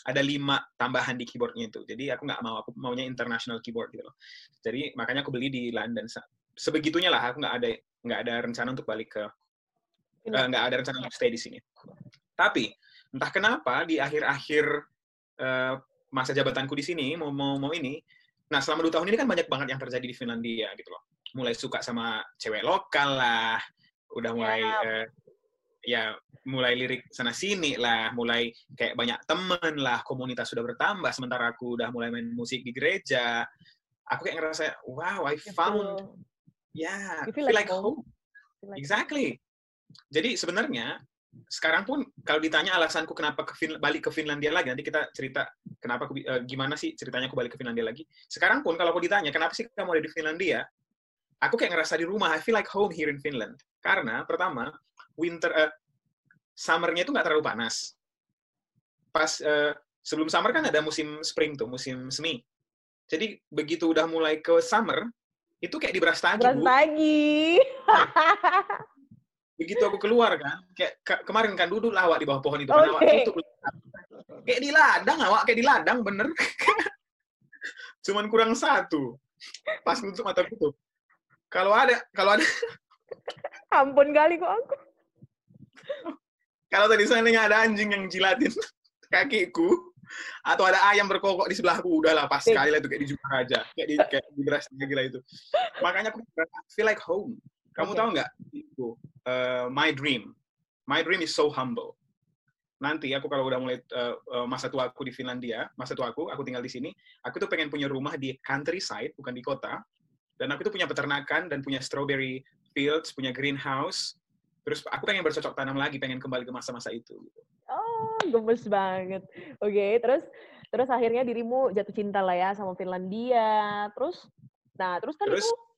ada lima tambahan di keyboardnya itu. Jadi aku nggak mau, aku maunya international keyboard gitu loh. Jadi makanya aku beli di London. Sebegitunya lah, aku nggak ada nggak ada rencana untuk balik ke uh, nggak ada rencana untuk stay di sini. Tapi entah kenapa di akhir-akhir uh, masa jabatanku di sini mau mau mau ini, nah selama dua tahun ini kan banyak banget yang terjadi di Finlandia gitu loh. Mulai suka sama cewek lokal lah, udah mulai yeah. uh, ya mulai lirik sana sini lah, mulai kayak banyak temen lah, komunitas sudah bertambah. Sementara aku udah mulai main musik di gereja, aku kayak ngerasa, wow, I found, ya, yeah, feel, feel like, home. home. Exactly. Jadi sebenarnya sekarang pun kalau ditanya alasanku kenapa ke fin balik ke Finlandia lagi, nanti kita cerita kenapa aku, uh, gimana sih ceritanya aku balik ke Finlandia lagi. Sekarang pun kalau aku ditanya kenapa sih kamu ada di Finlandia, aku kayak ngerasa di rumah. I feel like home here in Finland. Karena pertama winter uh, summernya itu nggak terlalu panas. Pas uh, sebelum summer kan ada musim spring tuh, musim semi. Jadi begitu udah mulai ke summer, itu kayak di Brastagi. Brastagi. begitu aku keluar kan, kayak ke kemarin kan duduk lah awak di bawah pohon itu, okay. kan awak tutup. Kayak di ladang awak, kayak di ladang bener. Cuman kurang satu. Pas nutup mata tutup. Kalau ada, kalau ada. Ampun kali kok aku. Kalau tadi seandainya ada anjing yang jilatin kakiku, atau ada ayam berkokok di sebelahku, udahlah pas sekali lah itu kayak di aja, kayak di kayak di beras gila itu. Makanya aku feel like home. Kamu okay. tahu nggak uh, my dream, my dream is so humble. Nanti aku kalau udah mulai uh, masa tua aku di Finlandia, masa tua aku, aku tinggal di sini, aku tuh pengen punya rumah di countryside, bukan di kota. Dan aku tuh punya peternakan dan punya strawberry fields, punya greenhouse, terus aku pengen bercocok tanam lagi pengen kembali ke masa-masa itu gitu. oh gemes banget oke okay, terus terus akhirnya dirimu jatuh cinta lah ya sama Finlandia terus nah terus kan terus, itu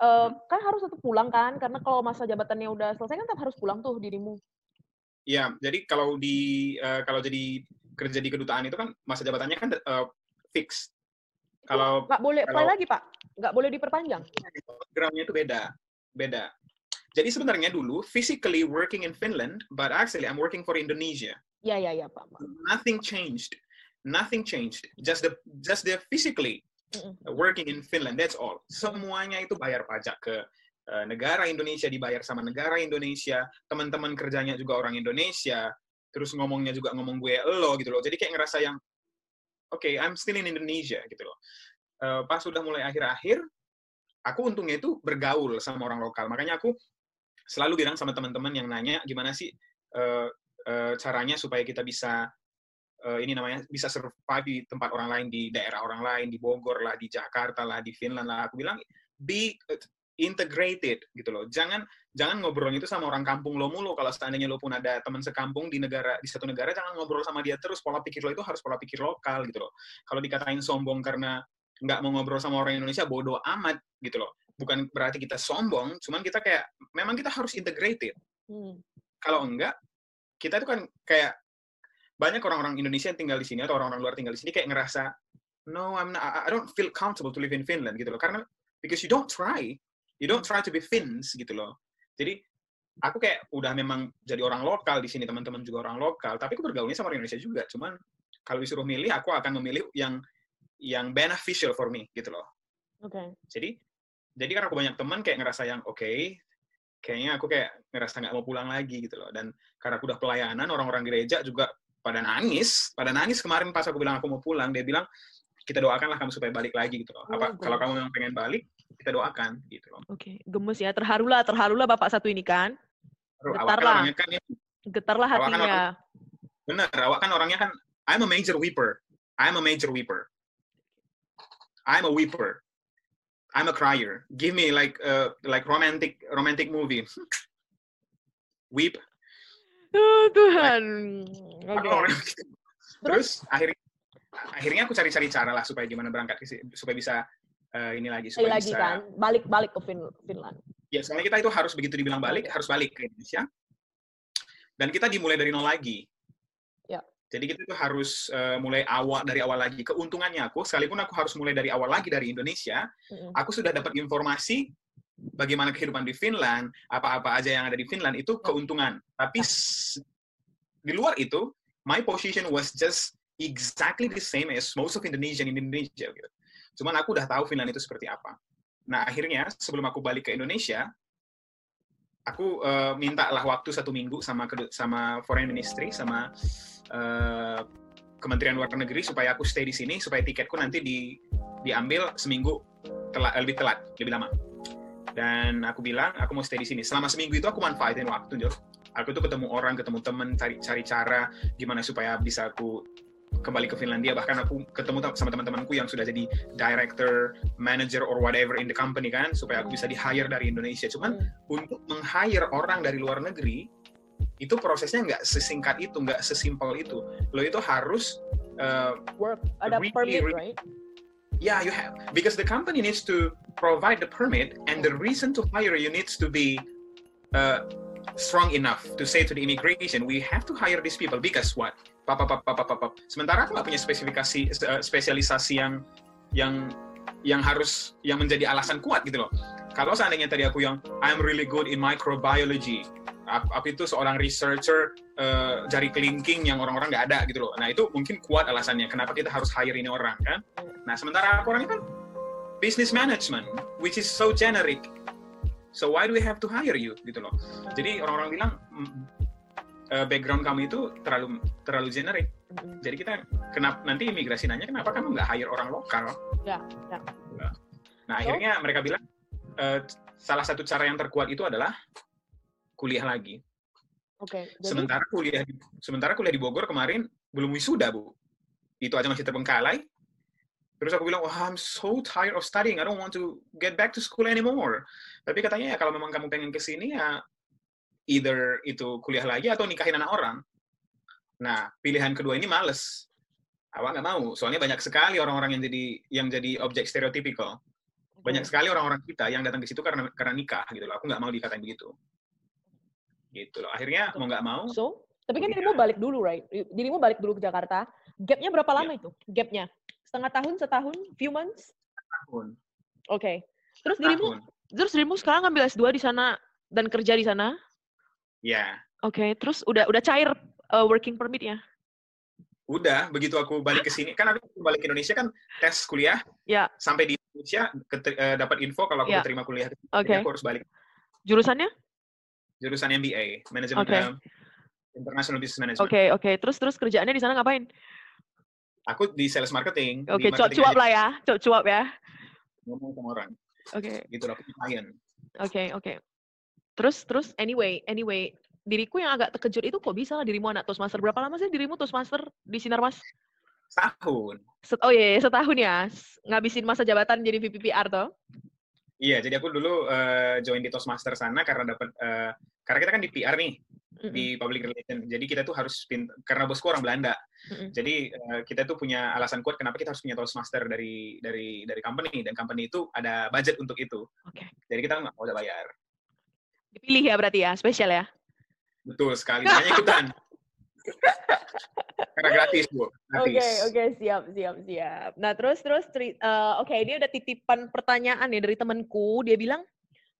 uh, kan harus tetap pulang kan karena kalau masa jabatannya udah selesai kan tetap harus pulang tuh dirimu Iya, jadi kalau di uh, kalau jadi kerja di kedutaan itu kan masa jabatannya kan uh, fix. Kalau nggak boleh kalau, lagi pak, nggak boleh diperpanjang. Programnya itu beda, beda. Jadi sebenarnya dulu physically working in Finland, but actually I'm working for Indonesia. Ya ya ya Pak. Nothing changed. Nothing changed. Just the just the physically working in Finland. That's all. Semuanya itu bayar pajak ke uh, negara Indonesia, dibayar sama negara Indonesia. Teman-teman kerjanya juga orang Indonesia. Terus ngomongnya juga ngomong gue lo gitu loh. Jadi kayak ngerasa yang oke, okay, I'm still in Indonesia gitu loh. Uh, pas sudah mulai akhir-akhir, aku untungnya itu bergaul sama orang lokal. Makanya aku selalu bilang sama teman-teman yang nanya gimana sih uh, uh, caranya supaya kita bisa uh, ini namanya bisa survive di tempat orang lain di daerah orang lain di Bogor lah di Jakarta lah di Finland lah. Aku bilang be integrated gitu loh. Jangan jangan ngobrol itu sama orang kampung lo mulu. Kalau seandainya lo pun ada teman sekampung di negara di satu negara jangan ngobrol sama dia terus. Pola pikir lo itu harus pola pikir lokal gitu loh. Kalau dikatain sombong karena nggak mau ngobrol sama orang Indonesia bodoh amat gitu loh. Bukan berarti kita sombong, cuman kita kayak memang kita harus integrated. Hmm. Kalau enggak, kita itu kan kayak banyak orang-orang Indonesia yang tinggal di sini atau orang-orang luar tinggal di sini kayak ngerasa no, I'm not, I don't feel comfortable to live in Finland gitu loh. Karena because you don't try, you don't try to be Finns gitu loh. Jadi aku kayak udah memang jadi orang lokal di sini teman-teman juga orang lokal, tapi aku bergaulnya sama orang Indonesia juga. Cuman kalau disuruh milih, aku akan memilih yang yang beneficial for me gitu loh. Oke. Okay. Jadi jadi karena aku banyak teman kayak ngerasa yang oke okay, kayaknya aku kayak ngerasa nggak mau pulang lagi gitu loh dan karena aku udah pelayanan orang-orang gereja juga pada nangis pada nangis kemarin pas aku bilang aku mau pulang dia bilang kita doakanlah kamu supaya balik lagi gitu loh. Apa oh, kalau kamu memang pengen balik, kita doakan gitu loh. Oke, okay. gemes ya. Terharulah, terharulah Bapak satu ini kan. Getarlah. Kan ya, Getarlah hatinya. Kan orang, bener, awak kan orangnya kan I'm a major weeper. I'm a major weeper. I'm a weeper. I'm a crier. Give me like uh, like romantic romantic movie. Weep. Oh, Tuhan. Okay. Terus akhirnya akhirnya aku cari-cari cara lah supaya gimana berangkat ke supaya bisa uh, ini lagi supaya lagi bisa, kan balik-balik ke fin Finland. Ya, soalnya kita itu harus begitu dibilang balik harus balik ke Indonesia. Dan kita dimulai dari nol lagi. Ya. Jadi kita itu harus uh, mulai awal dari awal lagi. Keuntungannya aku, sekalipun aku harus mulai dari awal lagi dari Indonesia, mm -hmm. aku sudah dapat informasi bagaimana kehidupan di Finland, apa-apa aja yang ada di Finland itu keuntungan. Tapi di luar itu, my position was just exactly the same as most of Indonesian in Indonesia. Gitu. Cuman aku udah tahu Finland itu seperti apa. Nah akhirnya sebelum aku balik ke Indonesia, aku uh, minta lah waktu satu minggu sama sama Foreign Ministry sama uh, Kementerian Luar Negeri supaya aku stay di sini supaya tiketku nanti di diambil seminggu telat lebih telat lebih lama dan aku bilang aku mau stay di sini selama seminggu itu aku manfaatin waktu Jo aku tuh ketemu orang ketemu temen cari cari cara gimana supaya bisa aku kembali ke Finlandia bahkan aku ketemu sama teman-temanku yang sudah jadi director, manager or whatever in the company kan supaya aku bisa di hire dari Indonesia. Cuman hmm. untuk meng-hire orang dari luar negeri itu prosesnya nggak sesingkat itu, nggak sesimpel itu. Lo itu harus uh, work ada permit, right? Yeah, you have because the company needs to provide the permit, and the reason to hire you needs to be uh, strong enough to say to the immigration, we have to hire these people because what? Pap, pap, pap, pap, pap. Sementara aku nggak punya spesifikasi uh, spesialisasi yang yang yang harus yang menjadi alasan kuat gitu loh. Kalau seandainya tadi aku yang I'm really good in microbiology, apa itu seorang researcher uh, jari kelingking yang orang-orang nggak ada gitu loh. Nah itu mungkin kuat alasannya kenapa kita harus hire ini orang kan. Nah sementara aku orangnya kan business management, which is so generic. So why do we have to hire you gitu loh. Jadi orang-orang bilang uh, background kamu itu terlalu terlalu generic. Jadi kita kenapa nanti imigrasi nanya kenapa kamu nggak hire orang lokal? Ya. ya. Nah akhirnya mereka bilang uh, salah satu cara yang terkuat itu adalah kuliah lagi. Oke. Okay, Sementara kuliah di, sementara kuliah di Bogor kemarin belum wisuda, Bu. Itu aja masih terbengkalai. Terus aku bilang, oh, I'm so tired of studying. I don't want to get back to school anymore. Tapi katanya ya kalau memang kamu pengen ke sini ya either itu kuliah lagi atau nikahin anak orang. Nah, pilihan kedua ini males. Awak nggak mau. Soalnya banyak sekali orang-orang yang jadi yang jadi objek stereotypical. Banyak sekali orang-orang kita yang datang ke situ karena karena nikah gitu loh. Aku nggak mau dikatain begitu. Gitu loh. Akhirnya mau nggak mau so tapi kan dirimu balik dulu right? Dirimu balik dulu ke Jakarta. Gapnya berapa lama yeah. itu? Gapnya? Setengah tahun setahun? Few months? Tahun oke. Okay. terus dirimu? Terus dirimu sekarang ngambil S2 di sana dan kerja di sana? Ya yeah. oke. Okay. terus udah udah cair uh, working permitnya udah begitu aku balik ke sini kan aku balik ke Indonesia kan tes kuliah ya sampai di Indonesia uh, dapat info kalau aku yeah. terima kuliah okay. aku harus balik jurusannya jurusan MBA, manajemen okay. international business management. Oke, okay, oke. Okay. Terus terus kerjaannya di sana ngapain? Aku di sales marketing. Oke, okay, cuap-cuap lah ya. Cuap-cuap ya. Ngomong sama orang. Oke. Okay. Gitu lah, klien. Oke, okay, oke. Okay. Terus terus anyway, anyway, diriku yang agak terkejut itu kok bisa lah dirimu anak Toastmaster. Berapa lama sih dirimu Toastmaster di Sinar Mas? Setahun. Set, oh iya, yeah, setahun ya. Ngabisin masa jabatan jadi VPPR toh? Iya, jadi aku dulu uh, join di Toastmaster sana karena dapat uh, karena kita kan di PR nih mm-hmm. di public relation. Jadi kita tuh harus karena bosku orang Belanda. Mm-hmm. Jadi uh, kita tuh punya alasan kuat kenapa kita harus punya Toastmaster dari dari dari company dan company itu ada budget untuk itu. Oke. Okay. Jadi kita nggak mau bayar. Dipilih ya berarti ya, spesial ya. Betul sekali. Makanya ikutan. Karena gratis, Bu. Oke, oke, okay, okay, siap, siap, siap. Nah, terus terus uh, oke, okay, ini ada titipan pertanyaan nih dari temanku. Dia bilang,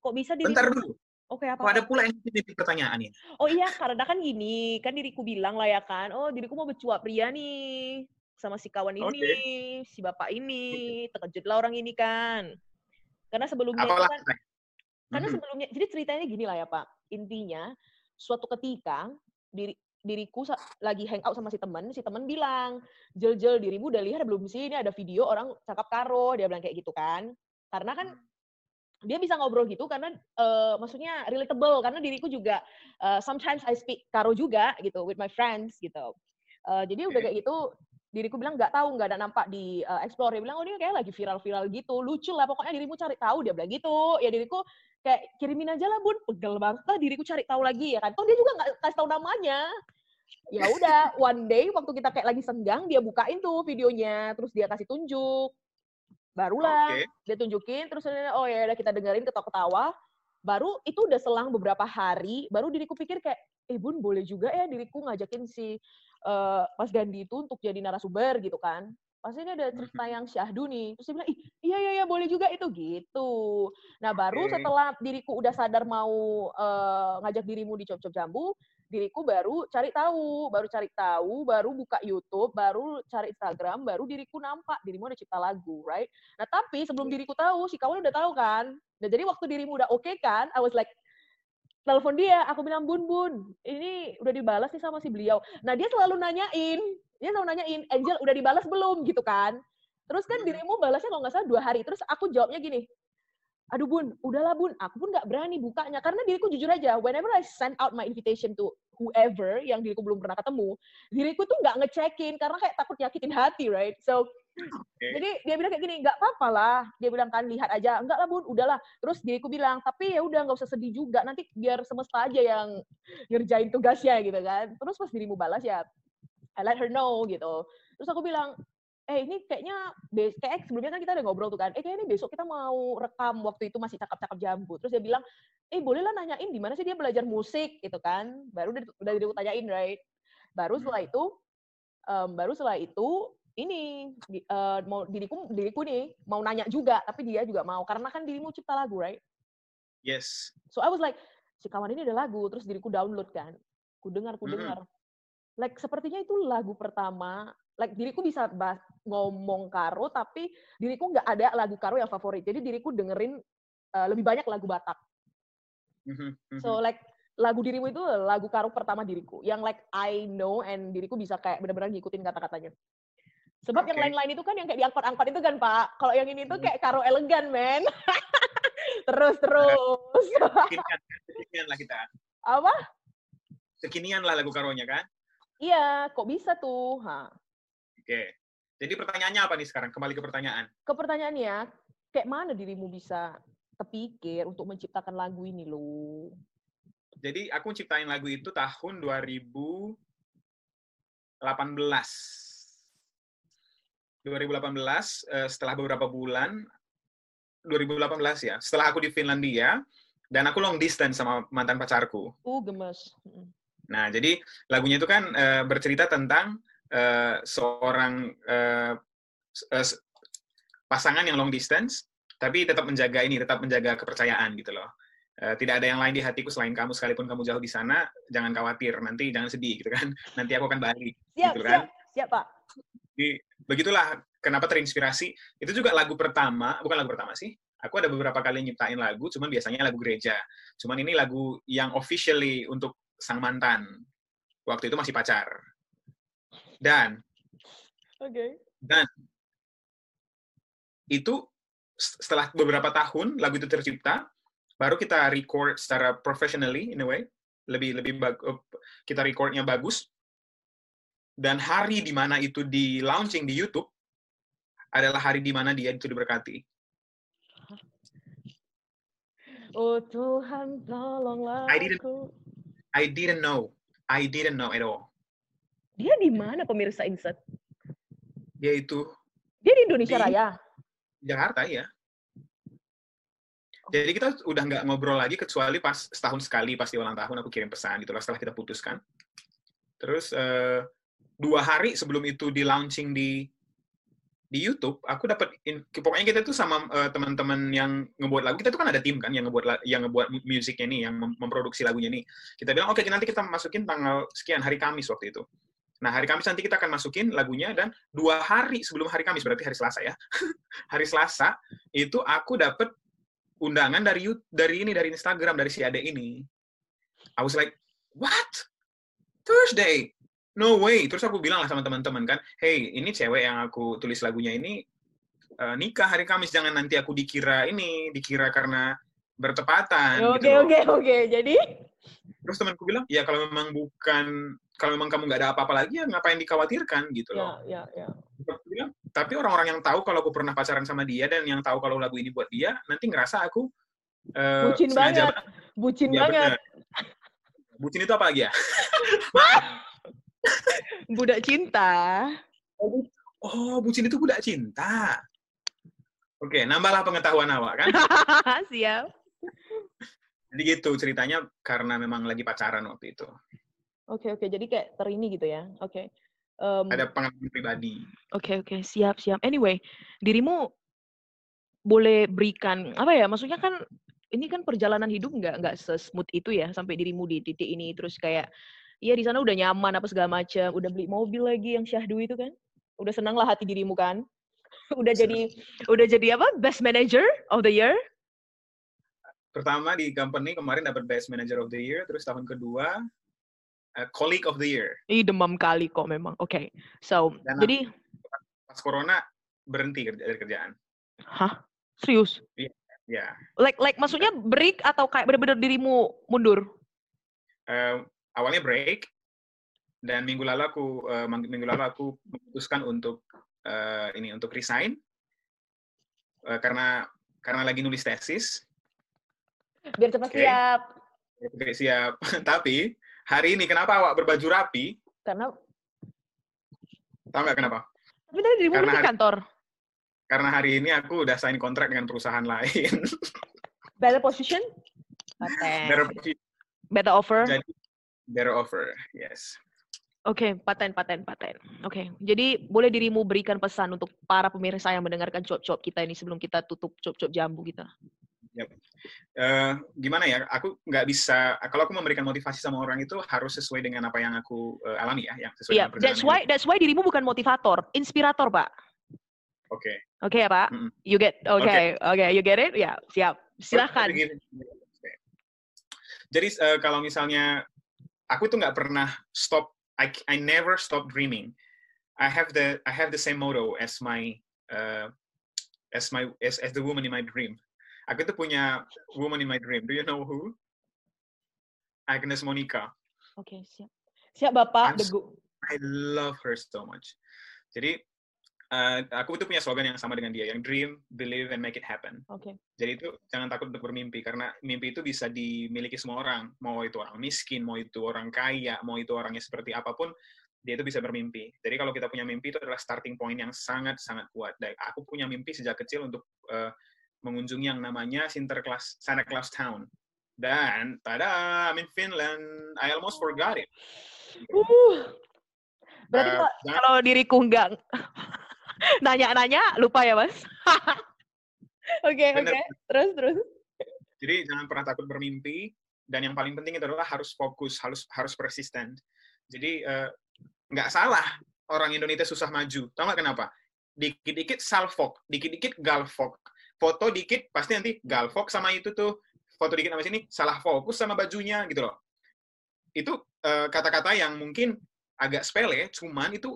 kok bisa diriku... Bentar dulu. Oke, okay, apa? Oh, ada pula yang titip pertanyaan ini. Oh iya, karena kan gini, kan diriku bilang lah ya kan, oh diriku mau bercuap pria nih sama si kawan ini, okay. si bapak ini, terkejutlah orang ini kan. Karena sebelumnya Apalah. kan, karena sebelumnya, jadi ceritanya gini lah ya Pak. Intinya, suatu ketika diri diriku lagi hangout sama si temen, si temen bilang, jel jel dirimu udah lihat belum sih ini ada video orang cakap karo, dia bilang kayak gitu kan. Karena kan hmm. dia bisa ngobrol gitu karena uh, maksudnya relatable karena diriku juga uh, sometimes I speak karo juga gitu with my friends gitu. Uh, jadi udah kayak gitu diriku bilang nggak tahu nggak ada nampak di uh, explore. Dia bilang oh ini kayak lagi viral-viral gitu lucu lah pokoknya dirimu cari tahu. Dia bilang gitu. Ya diriku kayak kirimin aja lah bun. Pegel banget lah diriku cari tahu lagi ya kan. Toh dia juga nggak kasih tahu namanya. Ya udah one day waktu kita kayak lagi senggang dia bukain tuh videonya terus dia kasih tunjuk. Barulah okay. dia tunjukin terus oh ya udah kita dengerin ketawa-ketawa. Baru itu udah selang beberapa hari baru diriku pikir kayak eh bun boleh juga ya diriku ngajakin si uh, Mas Gandhi itu untuk jadi narasumber gitu kan pasti ini ada cerita yang syahdu nih terus dia bilang ih iya iya iya boleh juga itu gitu nah baru okay. setelah diriku udah sadar mau uh, ngajak dirimu di cop-cop jambu diriku baru cari tahu, baru cari tahu, baru buka YouTube, baru cari Instagram, baru diriku nampak dirimu ada cipta lagu, right? Nah tapi sebelum diriku tahu, si kawan udah tahu kan. Nah jadi waktu dirimu udah oke okay kan, I was like, telepon dia, aku bilang bun bun, ini udah dibalas nih sama si beliau. Nah dia selalu nanyain, dia selalu nanyain, Angel udah dibalas belum gitu kan? Terus kan hmm. dirimu balasnya kalau nggak salah dua hari. Terus aku jawabnya gini, aduh bun, udahlah bun, aku pun nggak berani bukanya karena diriku jujur aja, whenever I send out my invitation to whoever yang diriku belum pernah ketemu, diriku tuh nggak ngecekin karena kayak takut nyakitin hati, right? So okay. jadi dia bilang kayak gini, nggak apa-apa lah, dia bilang kan lihat aja, enggak lah bun, udahlah. Terus diriku bilang, tapi ya udah nggak usah sedih juga, nanti biar semesta aja yang ngerjain tugasnya gitu kan. Terus pas dirimu balas ya, I let her know gitu. Terus aku bilang, eh ini kayaknya kayak sebelumnya kan kita udah ngobrol tuh kan, eh kayaknya ini besok kita mau rekam waktu itu masih cakap-cakap jambu. Terus dia bilang, eh bolehlah nanyain di mana sih dia belajar musik gitu kan. Baru udah, udah tanyain, right? Baru setelah itu, um, baru setelah itu ini uh, mau diriku diriku nih mau nanya juga, tapi dia juga mau karena kan dirimu cipta lagu, right? Yes. So I was like, si kawan ini ada lagu, terus diriku download kan. Ku dengar, ku dengar. Mm -hmm. Like sepertinya itu lagu pertama like diriku bisa bahas, ngomong karo tapi diriku nggak ada lagu karo yang favorit jadi diriku dengerin uh, lebih banyak lagu Batak mm-hmm, mm-hmm. so like lagu dirimu itu lagu karo pertama diriku yang like I know and diriku bisa kayak benar-benar ngikutin kata-katanya sebab okay. yang lain-lain itu kan yang kayak diangkot-angkot itu kan pak kalau yang ini tuh mm-hmm. kayak karo elegan men terus terus kekinian lah kita apa kekinian lah lagu karonya kan iya kok bisa tuh ha Oke. Jadi pertanyaannya apa nih sekarang? Kembali ke pertanyaan. Ke pertanyaannya, kayak mana dirimu bisa terpikir untuk menciptakan lagu ini lo? Jadi aku ciptain lagu itu tahun 2018. 2018 eh, setelah beberapa bulan 2018 ya. Setelah aku di Finlandia dan aku long distance sama mantan pacarku. Uh, gemes. Nah, jadi lagunya itu kan uh, bercerita tentang uh, seorang uh, uh, pasangan yang long distance, tapi tetap menjaga ini, tetap menjaga kepercayaan gitu loh. Uh, tidak ada yang lain di hatiku selain kamu, sekalipun kamu jauh di sana, jangan khawatir, nanti jangan sedih gitu kan. Nanti aku akan balik. Siap, gitu kan. siap, siap Pak. Jadi, begitulah kenapa terinspirasi. Itu juga lagu pertama, bukan lagu pertama sih. Aku ada beberapa kali nyiptain lagu, cuman biasanya lagu gereja. Cuman ini lagu yang officially untuk sang mantan. Waktu itu masih pacar. Dan okay. dan itu setelah beberapa tahun lagu itu tercipta, baru kita record secara professionally in a way, lebih lebih kita recordnya bagus. Dan hari di mana itu di launching di YouTube adalah hari di mana dia itu diberkati. Oh Tuhan, tolonglah I didn't, I didn't know. I didn't know at all. Dia di mana pemirsa Inset? Dia itu. Dia di Indonesia di Raya. Jakarta ya. Jadi kita udah nggak ngobrol lagi kecuali pas setahun sekali pas di ulang tahun aku kirim pesan gitu setelah kita putuskan. Terus uh, dua hari sebelum itu di launching di di YouTube, aku dapat pokoknya kita tuh sama uh, teman-teman yang ngebuat lagu. Kita tuh kan ada tim kan yang ngebuat yang ngebuat musiknya nih, yang memproduksi lagunya nih. Kita bilang oke okay, nanti kita masukin tanggal sekian hari Kamis waktu itu. Nah, hari Kamis nanti kita akan masukin lagunya dan dua hari sebelum hari Kamis, berarti hari Selasa ya. hari Selasa itu aku dapat undangan dari dari ini dari Instagram dari si Ade ini. I was like, what? Thursday? No way. Terus aku bilang lah sama teman-teman kan, hey, ini cewek yang aku tulis lagunya ini uh, nikah hari Kamis, jangan nanti aku dikira ini, dikira karena bertepatan. Oke, gitu oke, oke. Jadi? Terus temanku bilang, ya kalau memang bukan kalau memang kamu nggak ada apa-apa lagi ya ngapain dikhawatirkan gitu loh. Ya, ya, ya. Tapi orang-orang yang tahu kalau aku pernah pacaran sama dia dan yang tahu kalau lagu ini buat dia, nanti ngerasa aku uh, bucin banget. Bucin ya, banget. Bener. Bucin itu apa lagi ya? budak cinta. Oh, bucin itu budak cinta. Oke, nambahlah pengetahuan awak kan? Siap. Jadi gitu ceritanya karena memang lagi pacaran waktu itu. Oke oke, jadi kayak terini gitu ya. Oke. Um, Ada pengalaman pribadi. Oke oke, siap siap. Anyway, dirimu boleh berikan apa ya? Maksudnya kan ini kan perjalanan hidup nggak nggak sesmooth itu ya sampai dirimu di titik ini terus kayak iya di sana udah nyaman apa segala macam, udah beli mobil lagi yang syahdu itu kan, udah senang lah hati dirimu kan, udah jadi udah jadi apa best manager of the year. Pertama di company kemarin dapat best manager of the year, terus tahun kedua uh, colleague of the year. Ih demam kali kok memang. Oke, okay. so Dan jadi pas corona berhenti kerja dari kerjaan. Hah? Serius? Iya. Yeah. Like like maksudnya break atau kayak benar-benar dirimu mundur? Uh, awalnya break dan minggu lalu aku uh, minggu lalu aku memutuskan untuk uh, ini untuk resign uh, karena karena lagi nulis tesis. Biar cepat okay. siap. Oke, siap. Tapi hari ini kenapa awak berbaju rapi? Karena Tahu nggak kenapa? Tapi tadi di karena hari, kantor. Karena hari ini aku udah sign kontrak dengan perusahaan lain. Better position? Better, Better offer? Jadi, better offer, yes. Oke, okay, paten, paten, paten. Oke, okay. jadi boleh dirimu berikan pesan untuk para pemirsa yang mendengarkan cop-cop kita ini sebelum kita tutup cop-cop jambu kita. Yep. Uh, gimana ya? Aku nggak bisa. Kalau aku memberikan motivasi sama orang itu harus sesuai dengan apa yang aku uh, alami ya, yang sesuai yeah, dengan that's why that's why dirimu bukan motivator, inspirator, Pak. Oke. Okay. Oke okay, ya, Pak. Mm -hmm. You get oke, okay. oke, okay. okay, you get it? Ya, yeah, siap. Silakan. Jadi uh, kalau misalnya aku tuh nggak pernah stop I, I never stop dreaming. I have the I have the same motto as my uh, as my as, as the woman in my dream. Aku tuh punya woman in my dream. Do you know who? Agnes Monica. Oke okay, siap. Siap bapak. I'm, I love her so much. Jadi uh, aku itu punya slogan yang sama dengan dia, yang dream, believe, and make it happen. Oke. Okay. Jadi itu jangan takut untuk bermimpi karena mimpi itu bisa dimiliki semua orang, mau itu orang miskin, mau itu orang kaya, mau itu orangnya seperti apa pun, dia itu bisa bermimpi. Jadi kalau kita punya mimpi itu adalah starting point yang sangat sangat kuat. Dan aku punya mimpi sejak kecil untuk uh, mengunjungi yang namanya Sinterklaas Santa Claus Town. Dan tada, I'm in Finland. I almost forgot it. Uh, berarti uh, kalau diriku enggak Nanya-nanya lupa ya, Mas? Oke, oke. Okay, okay. Terus, terus. Jadi jangan pernah takut bermimpi dan yang paling penting itu adalah harus fokus, harus harus persisten. Jadi uh, nggak salah orang Indonesia susah maju. Tahu nggak kenapa? Dikit-dikit salfok, dikit-dikit galfok. Foto dikit pasti nanti galfok sama itu tuh. Foto dikit sama sini salah fokus sama bajunya gitu loh. Itu eh, kata-kata uh, yang mungkin agak sepele, cuman itu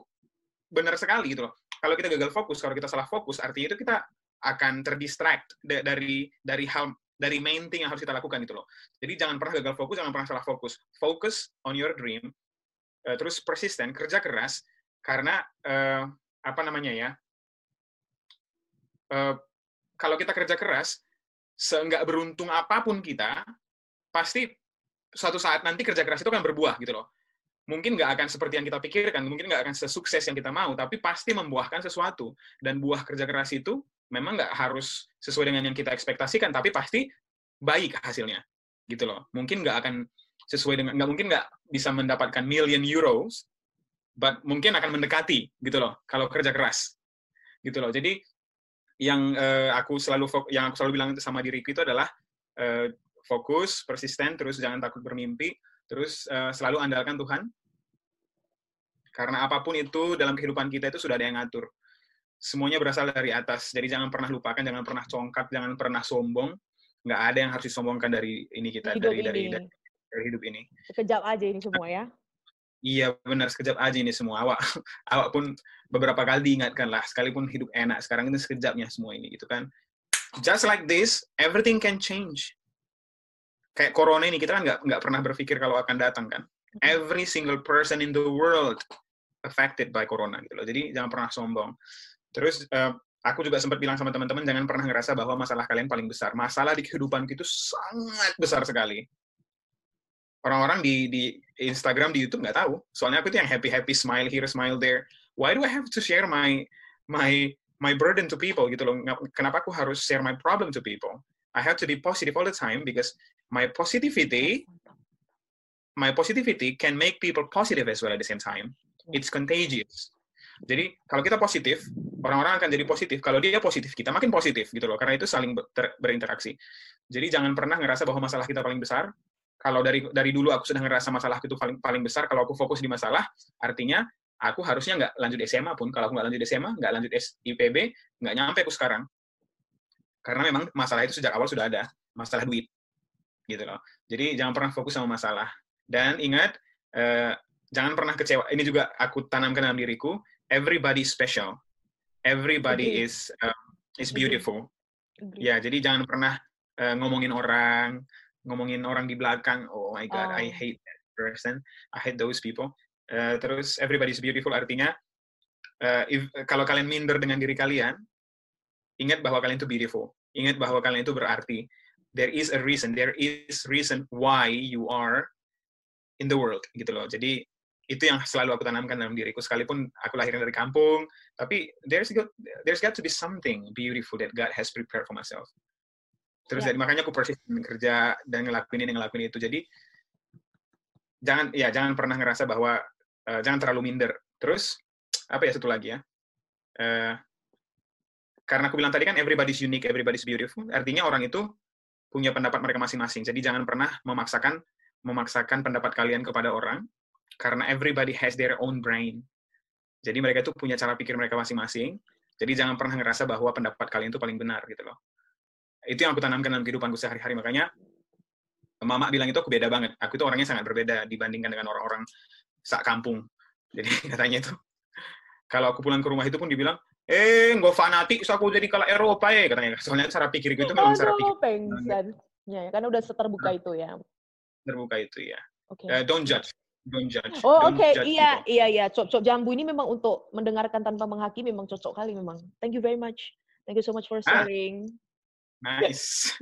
benar sekali gitu loh kalau kita gagal fokus, kalau kita salah fokus, artinya itu kita akan terdistract dari dari hal dari main thing yang harus kita lakukan itu loh. Jadi jangan pernah gagal fokus, jangan pernah salah fokus. Focus on your dream, uh, terus persisten, kerja keras, karena uh, apa namanya ya? Uh, kalau kita kerja keras, seenggak beruntung apa pun kita, pasti suatu saat nanti kerja keras itu akan berbuah gitu loh mungkin nggak akan seperti yang kita pikirkan, mungkin nggak akan sesukses yang kita mau, tapi pasti membuahkan sesuatu. Dan buah kerja keras itu memang nggak harus sesuai dengan yang kita ekspektasikan, tapi pasti baik hasilnya, gitu loh. Mungkin nggak akan sesuai dengan, nggak mungkin nggak bisa mendapatkan million euros, but mungkin akan mendekati, gitu loh, kalau kerja keras, gitu loh. Jadi yang uh, aku selalu yang aku selalu bilang sama diriku itu adalah uh, fokus, persisten, terus jangan takut bermimpi, terus uh, selalu andalkan Tuhan, karena apa pun itu dalam kehidupan kita itu sudah ada yang ngatur. Semuanya berasal dari atas. Jadi jangan pernah lupakan, jangan pernah congkak, jangan pernah sombong. Nggak ada yang harus disombongkan dari ini kita, hidup dari, ini. dari dari dari hidup ini. Sekejap aja ini semua ya. Iya benar sekejap aja ini semua awak awak pun beberapa kali diingatkan lah sekalipun hidup enak sekarang ini sekejapnya semua ini gitu kan just like this everything can change kayak corona ini kita kan nggak nggak pernah berpikir kalau akan datang kan every single person in the world affected by corona gitu loh. Jadi jangan pernah sombong. Terus uh, aku juga sempat bilang sama teman-teman jangan pernah ngerasa bahwa masalah kalian paling besar. Masalah di kehidupan itu sangat besar sekali. Orang-orang di di Instagram di YouTube nggak tahu. Soalnya aku tuh yang happy happy smile here smile there. Why do I have to share my my my burden to people gitu loh? Kenapa aku harus share my problem to people? I have to be positive all the time because my positivity my positivity can make people positive as well at the same time. It's contagious. Jadi kalau kita positif, orang-orang akan jadi positif. Kalau dia positif, kita makin positif gitu loh. Karena itu saling ber berinteraksi. Jadi jangan pernah ngerasa bahwa masalah kita paling besar. Kalau dari dari dulu aku sudah ngerasa masalah itu paling paling besar, kalau aku fokus di masalah, artinya aku harusnya nggak lanjut SMA pun. Kalau aku nggak lanjut SMA, nggak lanjut IPB, nggak nyampe aku sekarang. Karena memang masalah itu sejak awal sudah ada, masalah duit, gitu loh. Jadi jangan pernah fokus sama masalah. Dan ingat, eh, jangan pernah kecewa. Ini juga aku tanamkan dalam diriku everybody special. Everybody is uh, is beautiful. Ya, jadi jangan pernah uh, ngomongin orang, ngomongin orang di belakang. Oh my god, oh. I hate that person. I hate those people. Uh, terus everybody is beautiful artinya uh, if, kalau kalian minder dengan diri kalian, ingat bahwa kalian itu beautiful. Ingat bahwa kalian itu berarti. There is a reason. There is reason why you are in the world gitu loh. Jadi itu yang selalu aku tanamkan dalam diriku. Sekalipun aku lahir dari kampung tapi there's got there's got to be something beautiful that God has prepared for myself. Terus yeah. jadi makanya aku persis kerja dan ngelakuin ini ngelakuin itu. Jadi jangan ya jangan pernah ngerasa bahwa uh, jangan terlalu minder. Terus apa ya satu lagi ya? Uh, karena aku bilang tadi kan everybody's unique everybody's beautiful. Artinya orang itu punya pendapat mereka masing-masing. Jadi jangan pernah memaksakan memaksakan pendapat kalian kepada orang karena everybody has their own brain. Jadi mereka itu punya cara pikir mereka masing-masing. Jadi jangan pernah ngerasa bahwa pendapat kalian itu paling benar gitu loh. Itu yang aku tanamkan dalam kehidupanku sehari-hari. Makanya mama bilang itu aku beda banget. Aku itu orangnya sangat berbeda dibandingkan dengan orang-orang sak kampung. Jadi katanya itu kalau aku pulang ke rumah itu pun dibilang, eh nggak fanatik, so aku jadi kalau Eropa ya katanya. Soalnya cara pikir itu memang cara pikir. Pengsan. Ya, karena udah seterbuka itu ya. Terbuka itu ya. Okay. Uh, don't judge don't judge. Oh oke, okay. iya iya iya. Cop-cop jambu ini memang untuk mendengarkan tanpa menghakimi memang cocok kali memang. Thank you very much. Thank you so much for ah. sharing. Ah, nice.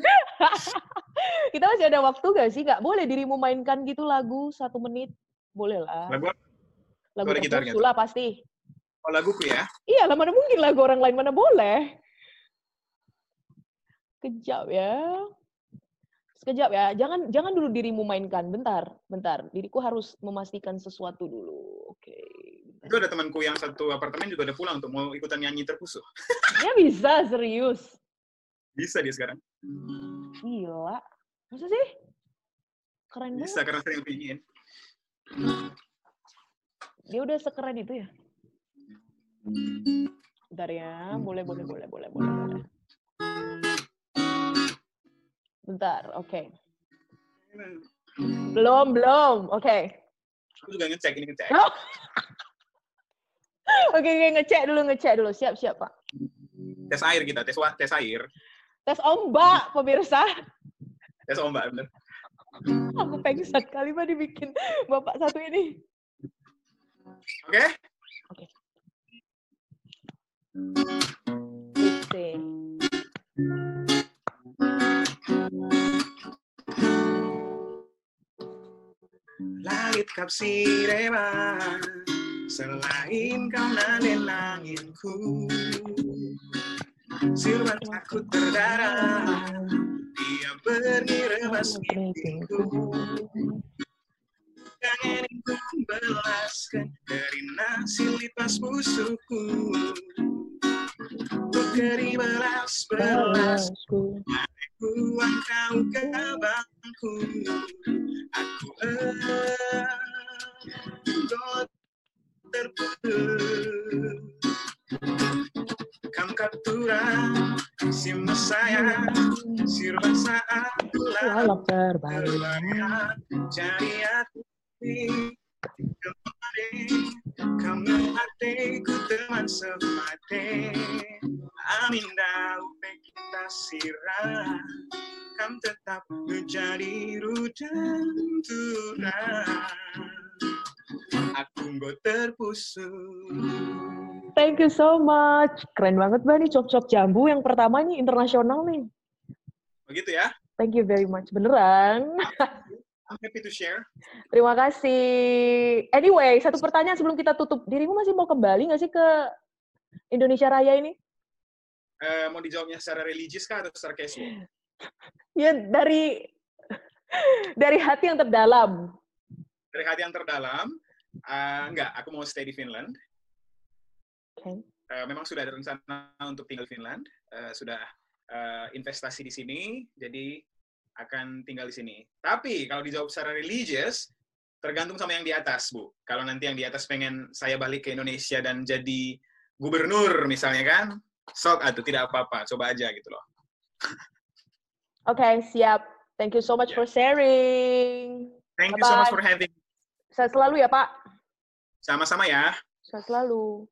Kita masih ada waktu gak sih? Gak boleh dirimu mainkan gitu lagu satu menit? Boleh lah. Lagu Lagu terpaksa lah pasti. Oh laguku ya? Iya lah, mana mungkin lagu orang lain mana boleh. Kejap ya. Sekejap ya, jangan jangan dulu dirimu mainkan. Bentar, bentar. Diriku harus memastikan sesuatu dulu. Oke. Okay. Itu ada temanku yang satu apartemen juga udah pulang untuk mau ikutan nyanyi terpusuh. Ya bisa, serius. Bisa dia sekarang. Gila. Masa sih? Keren banget. Bisa, karena sering pingin. Dia udah sekeren itu ya? Bentar ya, boleh, boleh, boleh, boleh, boleh, boleh. Bentar, oke. Okay. Belum, belum. Oke. Okay. Aku juga ngecek ini ngecek. Oh. Oke, okay, okay, ngecek dulu, ngecek dulu. Siap, siap, Pak. Tes air kita, tes tes air. Tes ombak, pemirsa. Tes ombak, bener. Aku pengsan kali mah dibikin bapak satu ini. Oke? Okay? Oke. Okay. Langit kap sirema Selain kau nade langitku Silman takut berdarah Dia pergi rebas mimpiku. Kangen ku belaskan Dari nasi lipas musuhku. Beri belas. Belasku Aku engkau kabangku Aku engkau terputus Kam captura si saya Sirba saat Walau terbalik Jadi aku Kemarin kamu hatiku teman semate Aminda upe kita sirah Kam tetap menjadi rudan Aku nggak terpusuk Thank you so much. Keren banget Mbak nih cop-cop jambu yang pertama nih internasional nih. Begitu ya? Thank you very much. Beneran. I'm happy to share. Terima kasih. Anyway, satu pertanyaan sebelum kita tutup. Dirimu masih mau kembali nggak sih ke Indonesia Raya ini? Uh, mau dijawabnya secara religius kah atau secara casual? ya dari dari hati yang terdalam. Dari hati yang terdalam, uh, enggak, aku mau stay di Finland. Okay. Uh, memang sudah ada rencana untuk tinggal di Finland, uh, sudah uh, investasi di sini, jadi akan tinggal di sini. Tapi kalau dijawab secara religious, tergantung sama yang di atas, Bu. Kalau nanti yang di atas pengen saya balik ke Indonesia dan jadi gubernur misalnya kan, sok atau tidak apa-apa, coba aja gitu loh. Oke, okay, siap. Thank you so much yeah. for sharing. Thank Bye -bye. you so much for having. Saya selalu ya, Pak. Sama-sama ya. Saya selalu.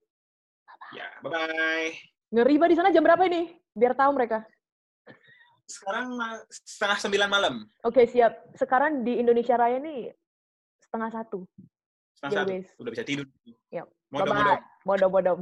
Bye -bye. Ya, bye-bye. Ngeriba di sana jam berapa ini? Biar tahu mereka. Sekarang setengah sembilan malam. Oke, okay, siap. Sekarang di Indonesia Raya nih setengah satu. Setengah satu. Udah bisa tidur. Yep. Modom, modom. Modom, modom.